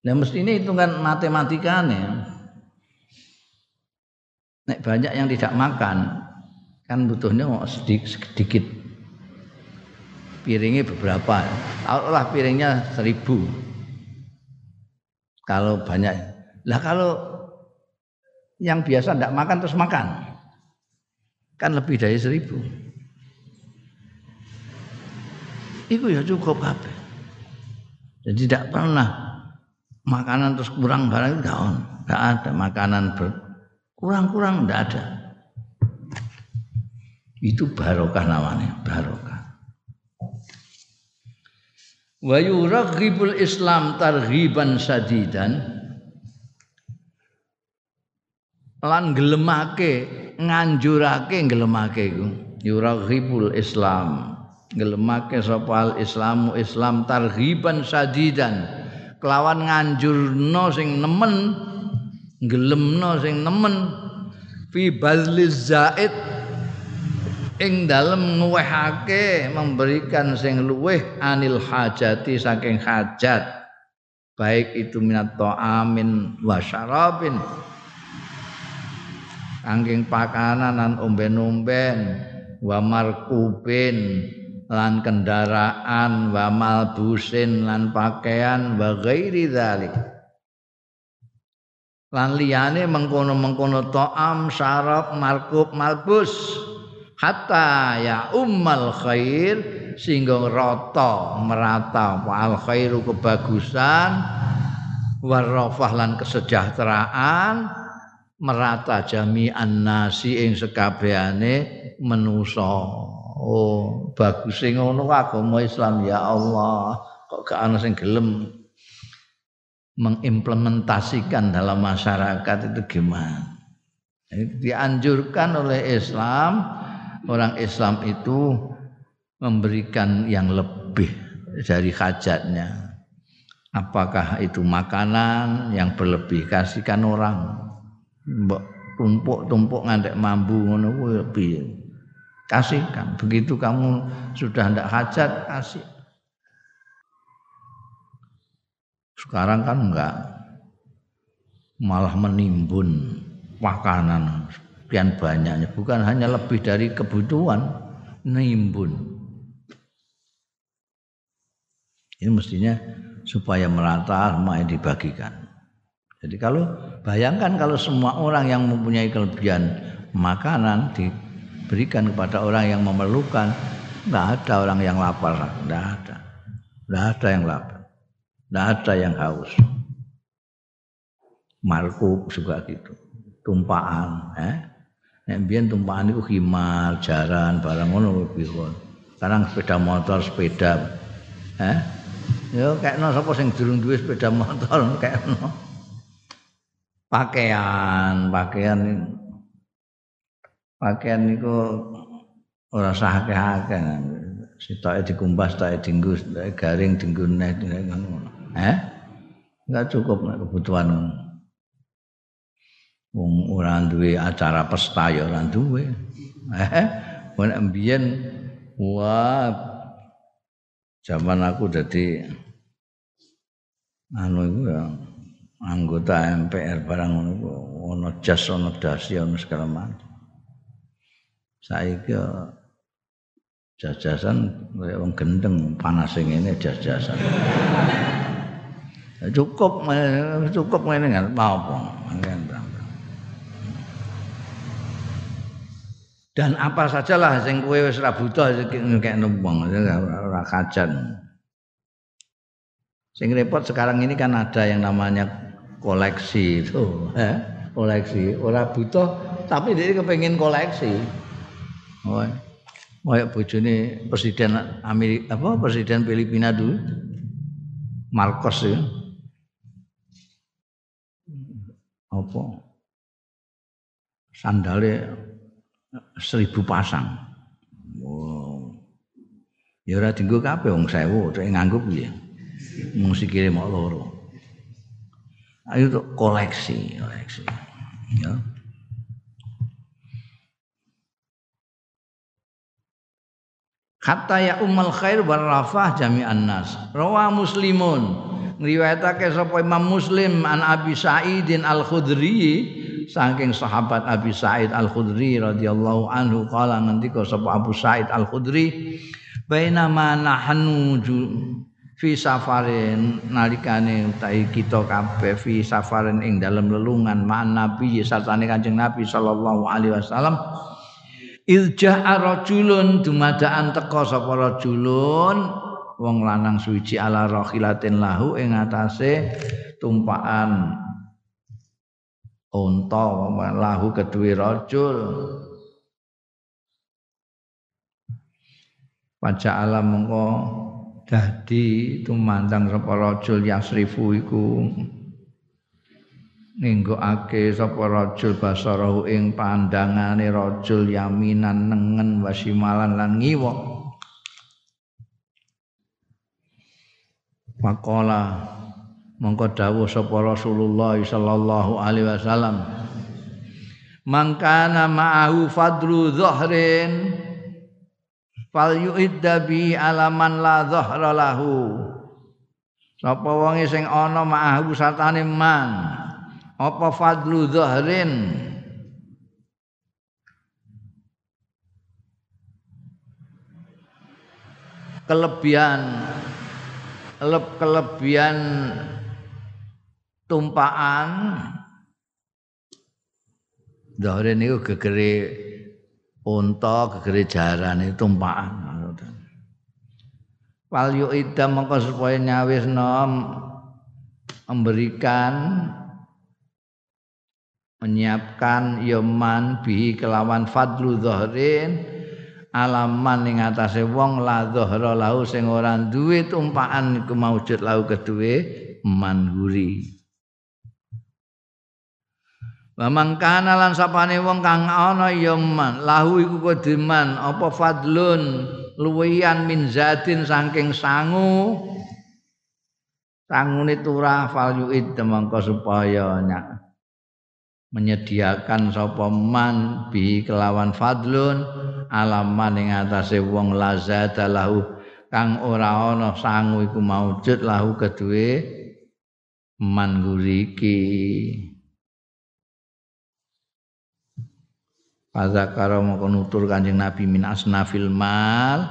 Nah mesti ini hitungan matematikanya. Nek banyak yang tidak makan kan butuhnya sedikit, sedikit piringnya beberapa. Allah piringnya seribu. Kalau banyak, lah kalau yang biasa tidak makan terus makan. Kan lebih dari seribu. Itu ya cukup kabeh. Jadi tidak pernah makanan terus kurang barang itu tidak ada makanan kurang-kurang ndak ada. Itu barokah namanya barokah wa yuraghibul islam targhiban sadidan. Lan gelemake nganjurake gelemake iku. Yuraghibul islam. Gelemake sapa islamu islam targhiban sadidan. Kelawan nganjurno sing nemen gelemno sing nemen. Fi bazliz zaid ing dalem nguwehake memberikan sing luweh anil hajati saking hajat. Baik itu minat ta'amin wa syarabin. Angking pakanan lan omben-omben wa markubin lan kendaraan wa malbusin lan pakaian wa ghairi dzalik lan liyane mengkono-mengkono ta'am syarab markub malbus hatta ya ummal khair sehingga rata merata. Al khairu kebagusan warafah lan kesejahteraan merata jami'an nasi ing sekabehane manusa. Oh bagus sing ngono agama Islam ya Allah. Kok gak ana sing gelem mengimplementasikan dalam masyarakat itu gimana? Dianjurkan oleh Islam orang Islam itu memberikan yang lebih dari hajatnya. Apakah itu makanan yang berlebih kasihkan orang. Mbok tumpuk-tumpuk ngantek mambu ngono lebih. Kasihkan. Begitu kamu sudah ndak hajat kasih. Sekarang kan enggak malah menimbun makanan sekian banyaknya. Bukan hanya lebih dari kebutuhan nimbun. Ini mestinya supaya merata semua dibagikan. Jadi kalau bayangkan kalau semua orang yang mempunyai kelebihan makanan diberikan kepada orang yang memerlukan nggak ada orang yang lapar nggak ada. Nggak ada yang lapar. Nggak ada yang haus. Markup juga gitu. Tumpaan eh Nek biyen tumpakan iku khimar, jaran, barang ngono biyen. Sekarang sepeda motor, sepeda. Eh? Yo kekno sapa sing durung duwe sepeda motor kekno. Pakaian, pakaian pakaian niku ora sah akeh-akeh. Sitoke dikumbas, sitoke dienggo, garing dienggo neh ngono. Eh? Enggak cukup kebutuhan ngono. Wong ora duwe acara pesta ya ora duwe. Eh mbiyen wah zaman aku dadi anu iku ya anggota MPR barang ngono iku ono jas ono dasi ono segala macam. Saiki jajasan kaya wong gendeng panas sing ngene jajasan cukup cukup ngene kan apa dan apa sajalah sing kowe wis ra butuh ngekekno wong ora kajan. Sing repot sekarang ini kan ada yang namanya koleksi itu, eh? koleksi. Ora butuh tapi dia kepengen koleksi. Oh. Kayak bojone presiden Amerika apa presiden Filipina dulu. Marcos ya. Apa? Sandalnya seribu pasang. Wow. Ya ora dienggo kabeh wong 1000, cek nganggo piye? Mung sikile mok loro. Ayo untuk koleksi, koleksi. Ya. Hatta ya ummal khair wal rafah jami'an nas. Rawa Muslimun ngriwayatake sapa Imam Muslim an Abi Sa'idin Al-Khudri saking sahabat Abi Sa'id Al-Khudri radhiyallahu anhu kala ngendika sapa Abu Sa'id Al-Khudri bainama nahnu fi safarin nalikane utahi kita kabeh fi safarin ing dalam lelungan ma'an nabi sartane Kanjeng Nabi sallallahu alaihi wasallam. Ilja'a rajulun dumadaan teka sapa rajulun wong lanang suci ala rahilatin lahu ing atase tumpaan unta lahu kedue rajul. Pajak alam mengko dadi tumandang sapa rajul yasrifu iku. Ninggokake sapa rajul basarahu ing pandangane rajul yaminan nengen wasimalan lan ngiwa Pakola mongko dawuh sapa Rasulullah sallallahu alaihi wasallam. Mangkana ma'ahu fadru dhahrin fal yu'idda bi alaman la dhahra lahu. Sapa wonge sing ana ma'ahu satane man? Apa fadlu dhahrin? Kelebihan kelebihan tumpaan. Dhahrin niku gegere unta gegere jarane tumpakan Wal yu'idda mongko supaya nyawisno memberikan menyiapkan yoman bi kelawan fadlu dhahrin alaman ing atase wong la dhahra lahu sing ora duwe tumpakan iku maujud lahu kedue man guri Wa mangkana lan sapane wong kang ana ya man. Lahu iku kudiman apa fadlun? Luwian min zatin saking sangu. Sangune turah fal yuid mangko supaya nyak menyediakan sapa man bi kelawan fadlun. Alaman ing atase wong lazata lahu. Kang ora ana sangu iku maujud lahu kedue man guriki Fazakara moko nutur Kanjeng Nabi min asnafil mal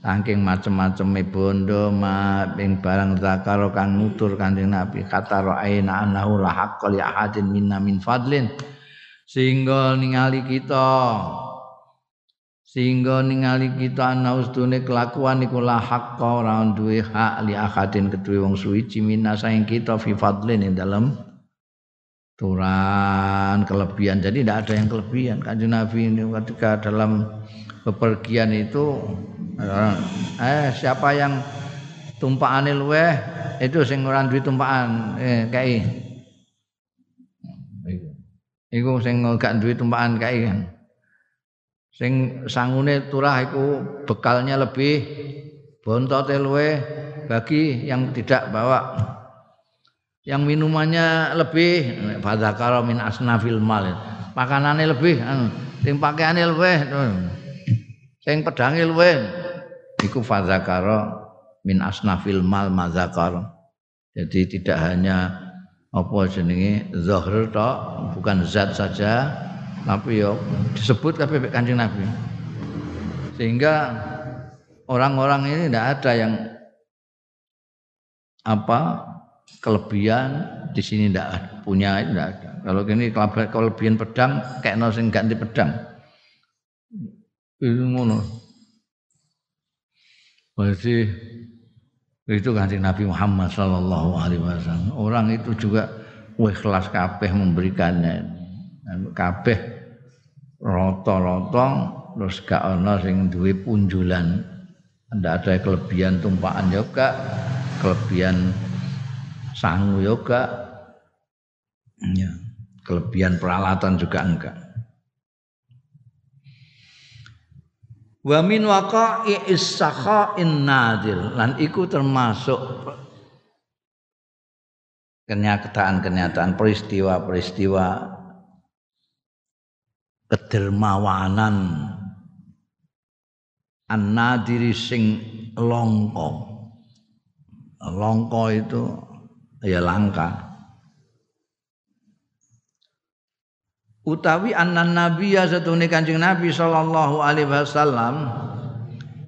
saking macem-maceme bondo ma ing barang zakara kang nutur Kanjeng Nabi kata ra'aina annahu la haqqo li ahadin minna min fadlin. Sehingga ningali kita sehingga ningali kita ana ustune kelakuan iku la haqqo ora duwe hak li ahadin kedue wong suci minna saing kita fi fadlin ing dalem turan kelebihan. Jadi tidak ada yang kelebihan. Kanjeng Nabi ini ketika dalam bepergian itu eh siapa yang tumpakan luweh itu sing ora duwe tumpakan eh kai iku sing gak duwe tumpakan kai sing sangune turah iku bekalnya lebih bontote luweh bagi yang tidak bawa yang minumannya lebih fadzakara min asnafil mal. Makanannya lebih anu, sing pakaiane lebih sing pedange luwih. Iku fadzakara min asnafil mal mazakar jadi tidak hanya apa jenenge zahir tok bukan zat saja tapi yo disebut kabeh Kanjeng Nabi. Sehingga orang-orang ini tidak ada yang apa kelebihan di sini tidak punya tidak ada. Kalau ini kelebihan pedang kayak nasi ganti pedang. Itu ngono. Berarti itu kanjeng Nabi Muhammad Sallallahu Alaihi Wasallam. Orang itu juga ikhlas kabeh memberikannya. Kabeh roto-roto terus gak ana sing duwe punjulan. Tidak ada kelebihan tumpahan juga, kelebihan sangu yoga ya, kelebihan peralatan juga enggak. Wa min waqa'i is-sakha'in nadil lan iku termasuk kenyataan-kenyataan peristiwa-peristiwa kedermawanan an-nadiri sing longko longko itu ya langka. Utawi annan nabiya satune kanjeng nabi sallallahu alaihi wasallam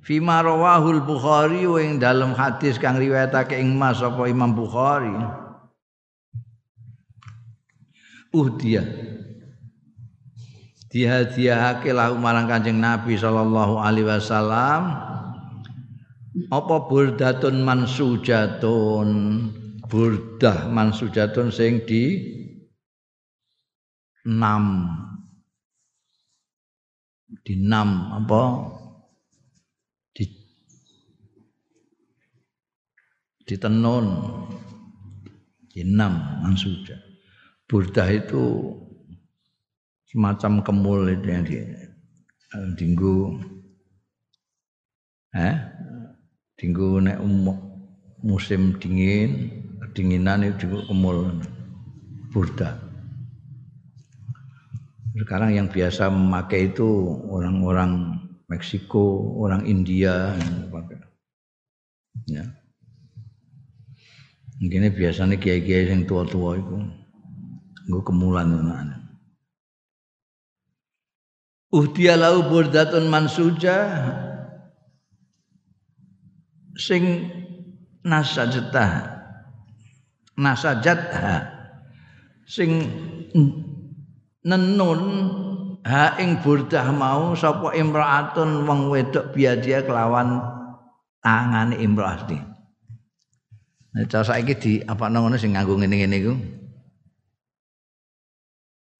fima rawahul bukhari ing dalam hadis kang riwayatake ing mas apa imam bukhari. Uhdiya dihadiahake lahu marang kanjeng nabi sallallahu alaihi wasallam. Apa burdatun mansujatun burdah mansujatun sing di enam. Di enam apa? Di tenun. Di enam mansuja burdah itu semacam kemul itu yang di dinggo eh? Dinggo nek musim dingin kedinginan itu dinggo kemul. Burdah sekarang yang biasa memakai itu orang-orang Meksiko, orang India Ya. Mungkin biasanya kiai-kiai yang tua-tua itu gue kemulan anak Uhdiya lau burdatun mansuja. Sing nasajatah nasajatha sing nenun ha ing burdah mau sapa imraatun wong wedok biadia kelawan tangane imraati. Nah, saiki di apa ngono sing nganggo ngene-ngene iku.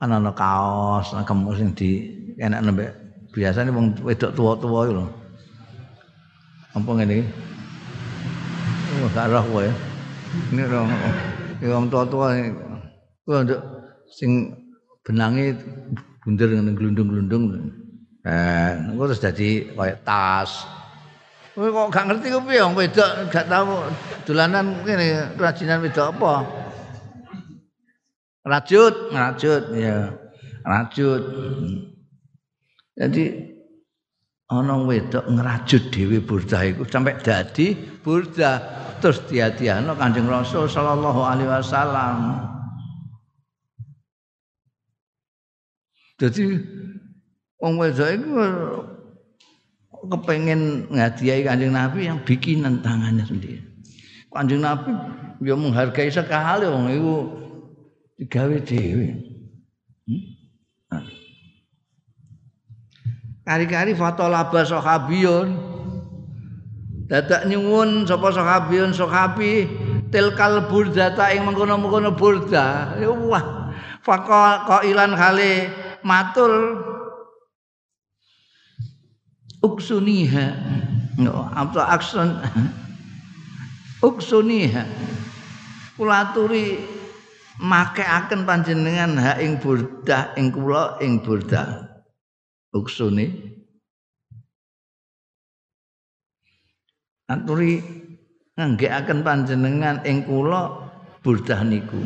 Ana ana kaos, ana kemus sing di enak nembe biasane wong wedok tua-tua iku lho. Apa ngene iki? Oh, gak roh kowe. Ini lho. Wong tua-tua kuwi sing benange bunder ngene glundung-glundung. Eh, engko terus dadi kaya tas. Kowe kok gak ngerti ku piye wong wedok gak tau dolanan kene kerajinan wedok apa? Rajut, rajut ya. Rajut. Jadi ana wedok ngrajut dhewe burdah iku sampai dadi burdah terus dia-diano Kanjeng Rasul sallallahu alaihi wasallam. Jadi wong wedok iku kepengen ngadiahi Kanjeng Nabi yang bikinan tangannya sendiri. Kanjeng Nabi ya menghargai sekali wong iku digawe dhewe. Hmm? Nah. Kari-kari fatolaba sahabiyun. Dadak nyuwun sapa sahabiyun sahabi tilkal burdata ing mengkono-mengkono burda. Wah, faqal qailan kali matur uksuniha. No atau akson uksuniha. Kula aturi akan panjenengan ha ing burdah ing kula ing burdah uksuni aturi akan panjenengan ing kula burdah niku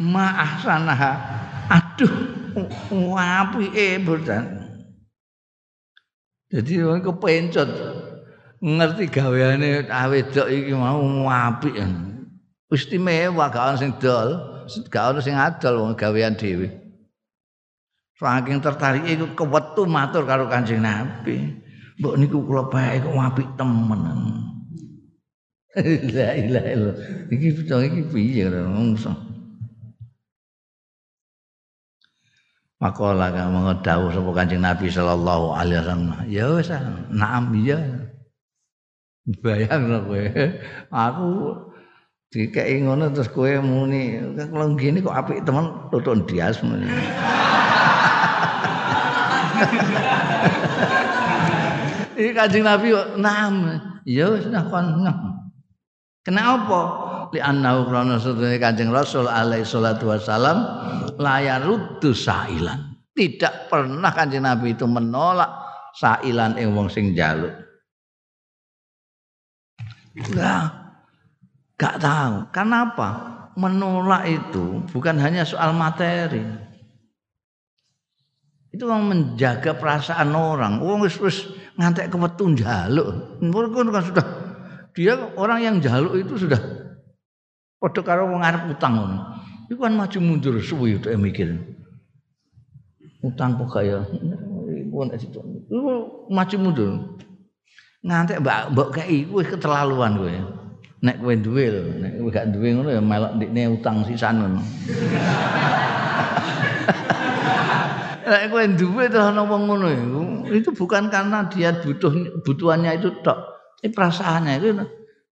ma ahsanaha aduh apike boten. Jadi wong kepencet ngerti gaweane awedok iki mau apik. Istimewa gak ono sing dol, gak ono sing adol wong gawean dhewe. Saking tertarik iku kewetu matur karo Kanjeng Nabi. Mbok niku kula bae kok apik temen. La ilaha illallah. Iki iki piye ngono Makola kang mengedau sapa Kanjeng Nabi sallallahu alaihi wasallam. Ya wis, naam iya. Bayang kowe. Aku dikeki ngono terus kowe muni kalau gini kok apik temen tutuk dias. Iki Kanjeng Nabi naam. Ya wis nah kon. Kenapa? Li annahu krana sedene Kanjeng Rasul alaihi salatu wasalam layaruddu sailan. Tidak pernah kanjeng Nabi itu menolak sailan ing wong sing jaluk. Nah, gak tahu. Kenapa? Menolak itu bukan hanya soal materi. Itu yang menjaga perasaan orang. Wong wis wis ngantek kewetun jaluk. Mungkin kan sudah dia orang yang jaluk itu sudah padha karo wong arep utang ngono. Iku kan maju mundur suwi itu mikir. Utang kok kaya iku nek situ. Iku maju mundur. Ngantek mbak mbok kei wis keterlaluan kowe. Nek kowe duwe lho, nek kowe gak duwe ngono ya melok ndikne utang sisan ngono. Nek kowe duwe terus ana wong ngono iku, itu bukan karena dia butuh butuhannya itu tok. Ini perasaannya itu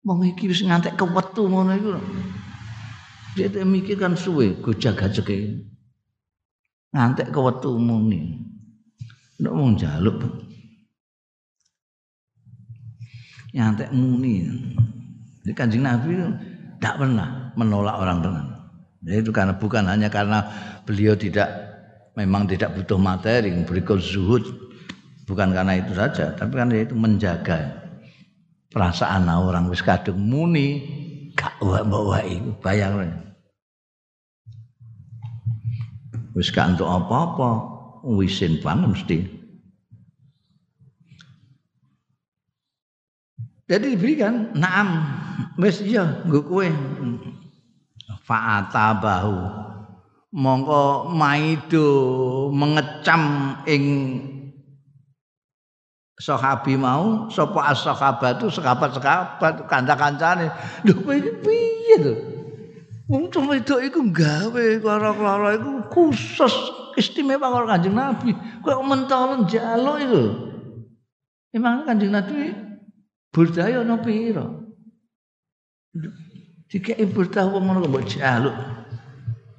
wong iki wis ngantek kewetu ngono iku. Dia tuh mikir kan suwe, jaga ngantek kewetu muni. Nek wong njaluk nyantek muni. Jadi kanjeng Nabi tidak pernah menolak orang tenan itu karena bukan hanya karena beliau tidak memang tidak butuh materi berikut zuhud. Bukan karena itu saja tapi karena itu menjaga perasaan orang. Wis kadung muni gak bawa itu bayang wis gak untuk apa-apa wisin banget mesti. Jadi diberikan naam. Wis iya nggo kowe. Fa'ata bahu mongko maido mengecam ing sahabi mau sapa as-sahabatu sahabat-sahabat kanca-kancane. Lho piye to? Wong cuma itu iku gawe karo-karo iku khusus istimewa karo Kanjeng Nabi. Kok mentol njaluk iku? Emang Kanjeng Nabi budaya ana pira? Dikek burdah wong ngono kok mbok jaluk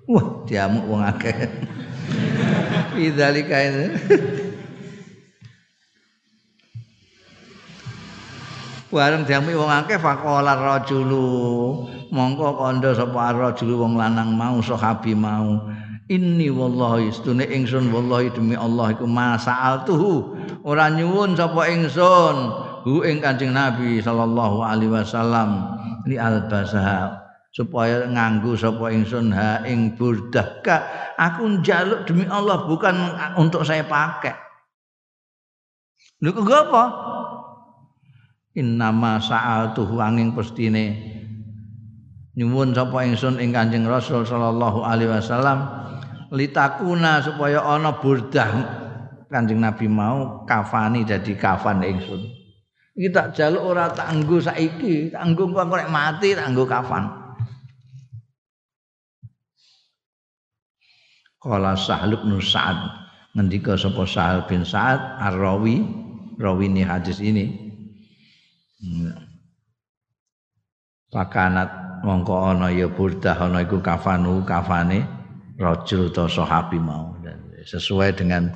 wah diamuk wong akeh. Idzalika ini. Bareng diamuk wong akeh faqala rajulu. Mongko kandha sapa rajulu wong lanang mau sahabi mau. Inni wallahi stune ingsun wallahi demi Allah iku masaal tuhu ora nyuwun sapa ingsun. Hu ing Kanjeng Nabi sallallahu alaihi wasallam. Li albasaha supaya nganggo sapa ingsun ha ing burdah. Ka aku njaluk demi Allah bukan untuk saya pakai. Lho kok apa? Innama sa'altuhu angin pestine. Nyuwun sapa ingsun ing Kanjeng Rasul sallallahu alaihi wasallam litakuna supaya ana burdah. Kanjeng Nabi mau kafani dadi kafan ingsun. Iki tak jaluk ora tak nggo saiki tak nggo nek mati tak nggo kafan Kala Sahal bin Sa'ad. Ngendika sapa Sahal bin Sa'ad Ar-Rawi. Rawini hadis ini. Pakanat mongko ana ya burdah ana iku kafanu kafane rajul ta sahabi mau. Dan sesuai dengan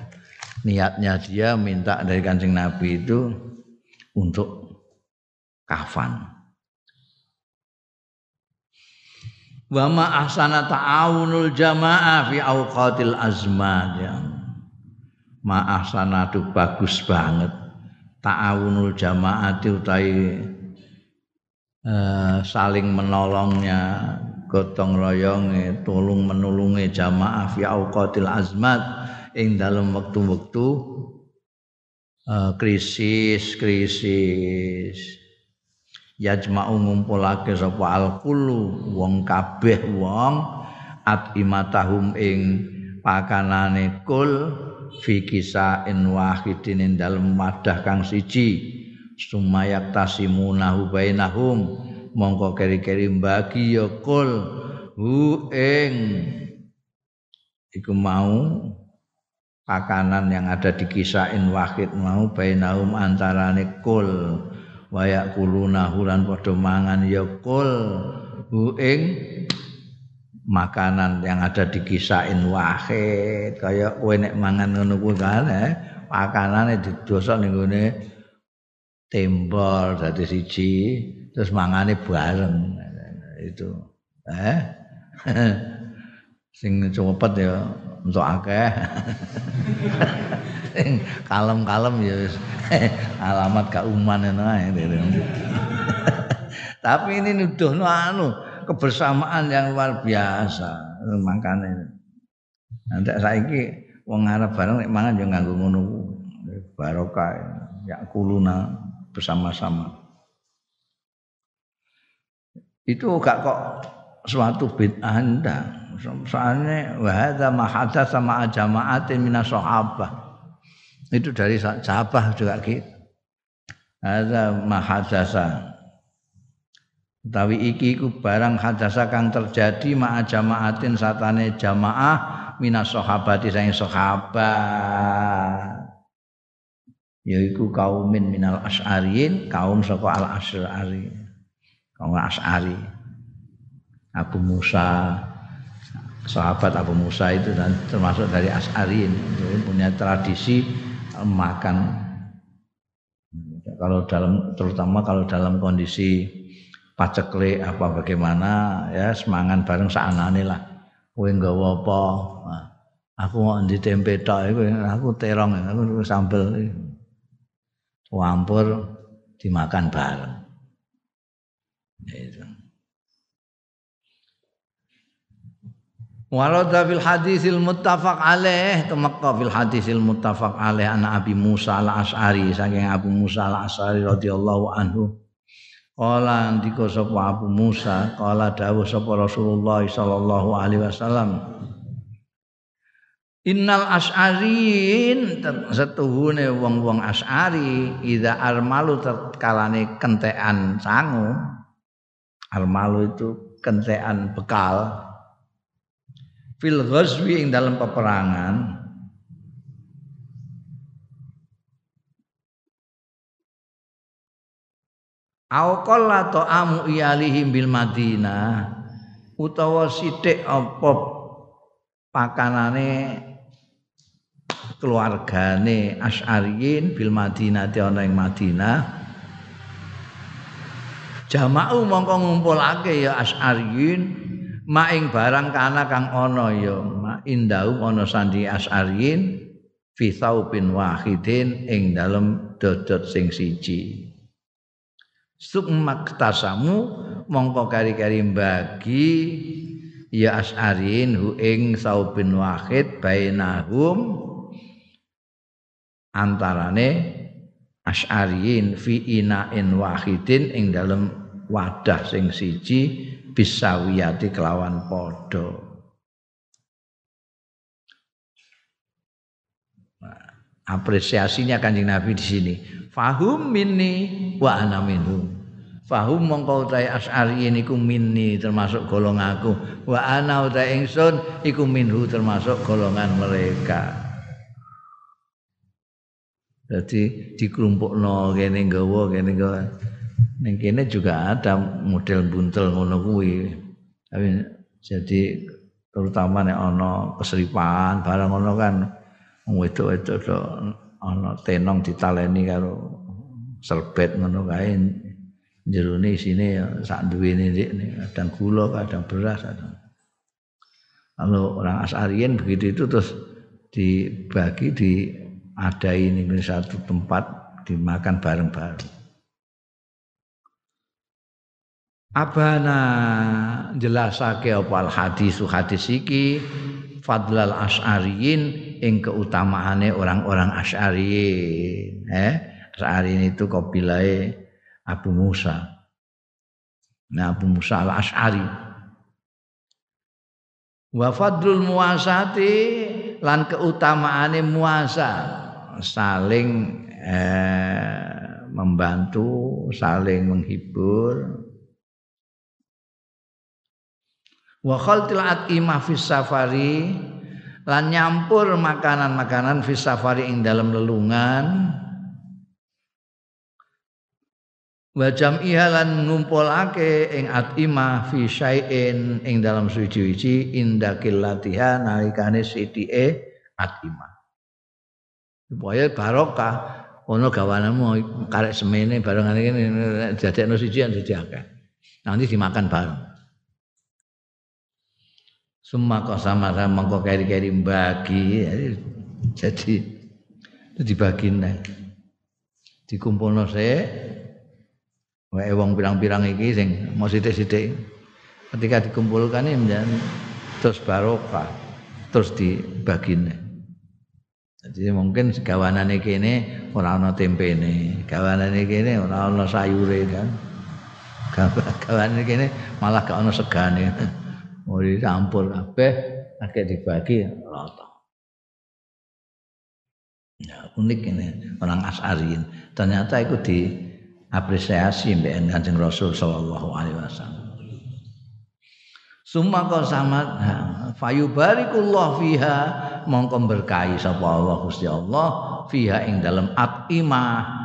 niatnya dia minta dari Kanjeng Nabi itu untuk kafan. Wa ma ahsana ta'awunul jamaah fi awqatil azman ya. Ma ahsana itu bagus banget. Ta'awunul jamaati utai uh, saling menolongnya gotong royonge tolong menulungi jamaah fi auqatil azmat ing dalam waktu-waktu uh, krisis krisis yajma'u ngumpulake sapa alqulu wong kabeh wong at imatahum ing pakanane kul fi kisain wahidin dalam wadah kang siji. Sumayak tasimunahu bainahum mongko keri-keri bagi ya kul hu ing. Iku mau pakanan yang ada di kisain wahid mau bainahum antarane kul wayak kuluna hulan padha mangan. Ya kul hu makanan yang ada di kisain wahid. Kaya kowe nek mangan ngono kuwi kan eh makanane didosok ning gone tembol dadi siji terus mangane bareng. Itu. Eh sing cepet ya untuk akeh. Sing kalem-kalem ya alamat kauman ae tapi ini nuduhno anu kebersamaan yang luar biasa. Makanya nanti saiki wong Arab bareng nek mangan yo nganggo ngono barokah ya kuluna bersama-sama. Itu gak kok suatu bid'ah soalnya wahada mahadza sama jamaatin minas sahabah. Itu dari sahabat juga gitu. Ada mahadzasa utawi iki iku barang hadasa kang terjadi ma'a jamaatin satane jamaah minas sahabati sang sahabat. Yaiku kaumin minal asy'ariyin kaum saka al asy'ari kaum asy'ari Abu Musa sahabat Abu Musa itu dan termasuk dari As'ari ini punya tradisi makan. Kalau dalam terutama kalau dalam kondisi paceklik apa bagaimana ya semangan bareng saanane lah. Kowe nggawa apa? Nah, aku mau di tempe tok aku terong aku sambel. Campur dimakan bareng. Itu Walau fil hadisil muttafaq alaih. Temakka fil hadisil muttafaq alaih anak Abi Musa al Ashari saking Abu Musa al Ashari radhiyallahu anhu. Kala ndika sapa Abu Musa? Kala dawuh sapa Rasulullah sallallahu alaihi wasallam. Innal as'arin setuhune wong-wong as'ari idza armalu kalane kentekan sangu. Armalu itu kentekan bekal fil ghazwi ing dalam peperangan. Au qalla ta'amu iyalihim bil Madinah utawa sithik apa pakanane keluargane Asy'ariyin bil Madinah ana ing Madinah. Jama'u mongko ngumpulake ya Asy'ariyin maing barang kana kang ana ya ma indau ana sandi as'arin fi saubin wahidin ing dalem dodot sing siji. Summaktasamu mongko kari-kari bagi ya as'arin hu ing saubin wahid bainahum antarane as'arin fi inain wahidin ing dalem wadah sing siji bisawiyati kelawan podo nah, apresiasinya kanjeng Nabi di sini. Fahum minni wa ana minhum fahum mongko as'ari niku minni termasuk golongan aku. Wa ana utahe ingsun iku minhu termasuk golongan mereka. Jadi dikelompokno kene nggawa kene nggawa Ning kene juga ada model buntel ngono kuwi. Tapi jadi terutama nek ana keseripan barang ngono kan wedok-wedok do ana tenong ditaleni karo serbet ngono kae. Jerone isine ya sak duwene kadang gula kadang beras kadang. Kalau orang asarian begitu itu terus dibagi di ada ini satu tempat dimakan bareng-bareng abana jelasake apa hadis hadis iki? Fadlal asy'ariyin ing keutamaane orang-orang asy'ariyin eh? Asy'ariyin itu kabilahe Abu Musa. Nah Abu Musa al Asy'ari wa fadlul muasati lan keutamaane muasa. Saling eh, membantu saling menghibur wa khaltil atimah fis safari lan nyampur makanan-makanan fis safari ing dalam lelungan. Wa jam'iha lan ngumpulake ing atimah fi syai'in ing dalam suci-suci indakil latihan nalikane sithike atimah. Supaya barokah ono gawananmu karek semene barengan iki dadekno siji dadi akeh. Nanti dimakan bareng Summa sama mengko keri-keri bagi jadi dibagi nih dikumpulno se wae wong pirang-pirang iki sing mau sithik-sithik. Ketika dikumpulkan ini menjadi terus barokah terus dibagi nih jadi mungkin gawanan ini ora ana tempene ini kene ora ana sayure kan. Gawanan ini malah gak ana segane mau dicampur kabeh akeh dibagi rata. Ya, unik ini orang Asarin. Ternyata itu diapresiasi mbek Kanjeng Rasul sallallahu alaihi wasallam. Summa qasamat fayubarikullah fiha mongko berkahi sapa Allah Gusti Allah fiha ing dalam atimah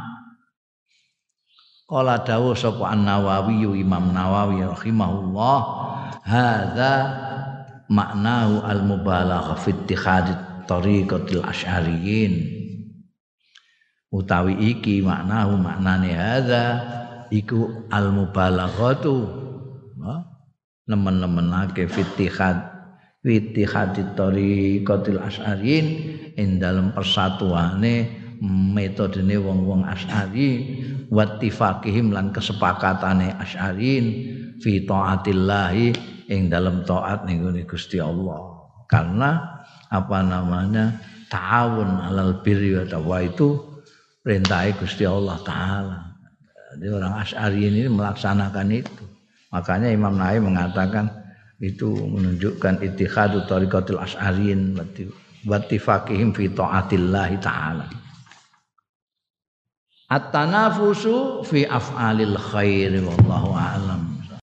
Kala dawuh sapa An-Nawawi Imam Nawawi rahimahullah hadza maknahu al mubalaghah fi ittikhadit tariqatil asy'ariyin utawi iki maknahu maknane hadza iku al mubalaghatu nemen-nemenake fitihad fitihadit tariqatil asy'ariyin ing dalem persatuane metodene wong-wong asy'ari wattifaqihim lan kesepakatane asy'arin fi taatillahi ing dalam taat ning Gusti Allah. Karena apa namanya ta'awun alal birri wa taqwa itu perintah Gusti Allah taala. Jadi orang asy'ari ini melaksanakan itu. Makanya Imam Nawawi mengatakan itu menunjukkan ittihadu tariqatul asy'arin wattifaqihim fi taatillahi ta'ala. At-tanafusu fi af'alil khair wallahu a'lam.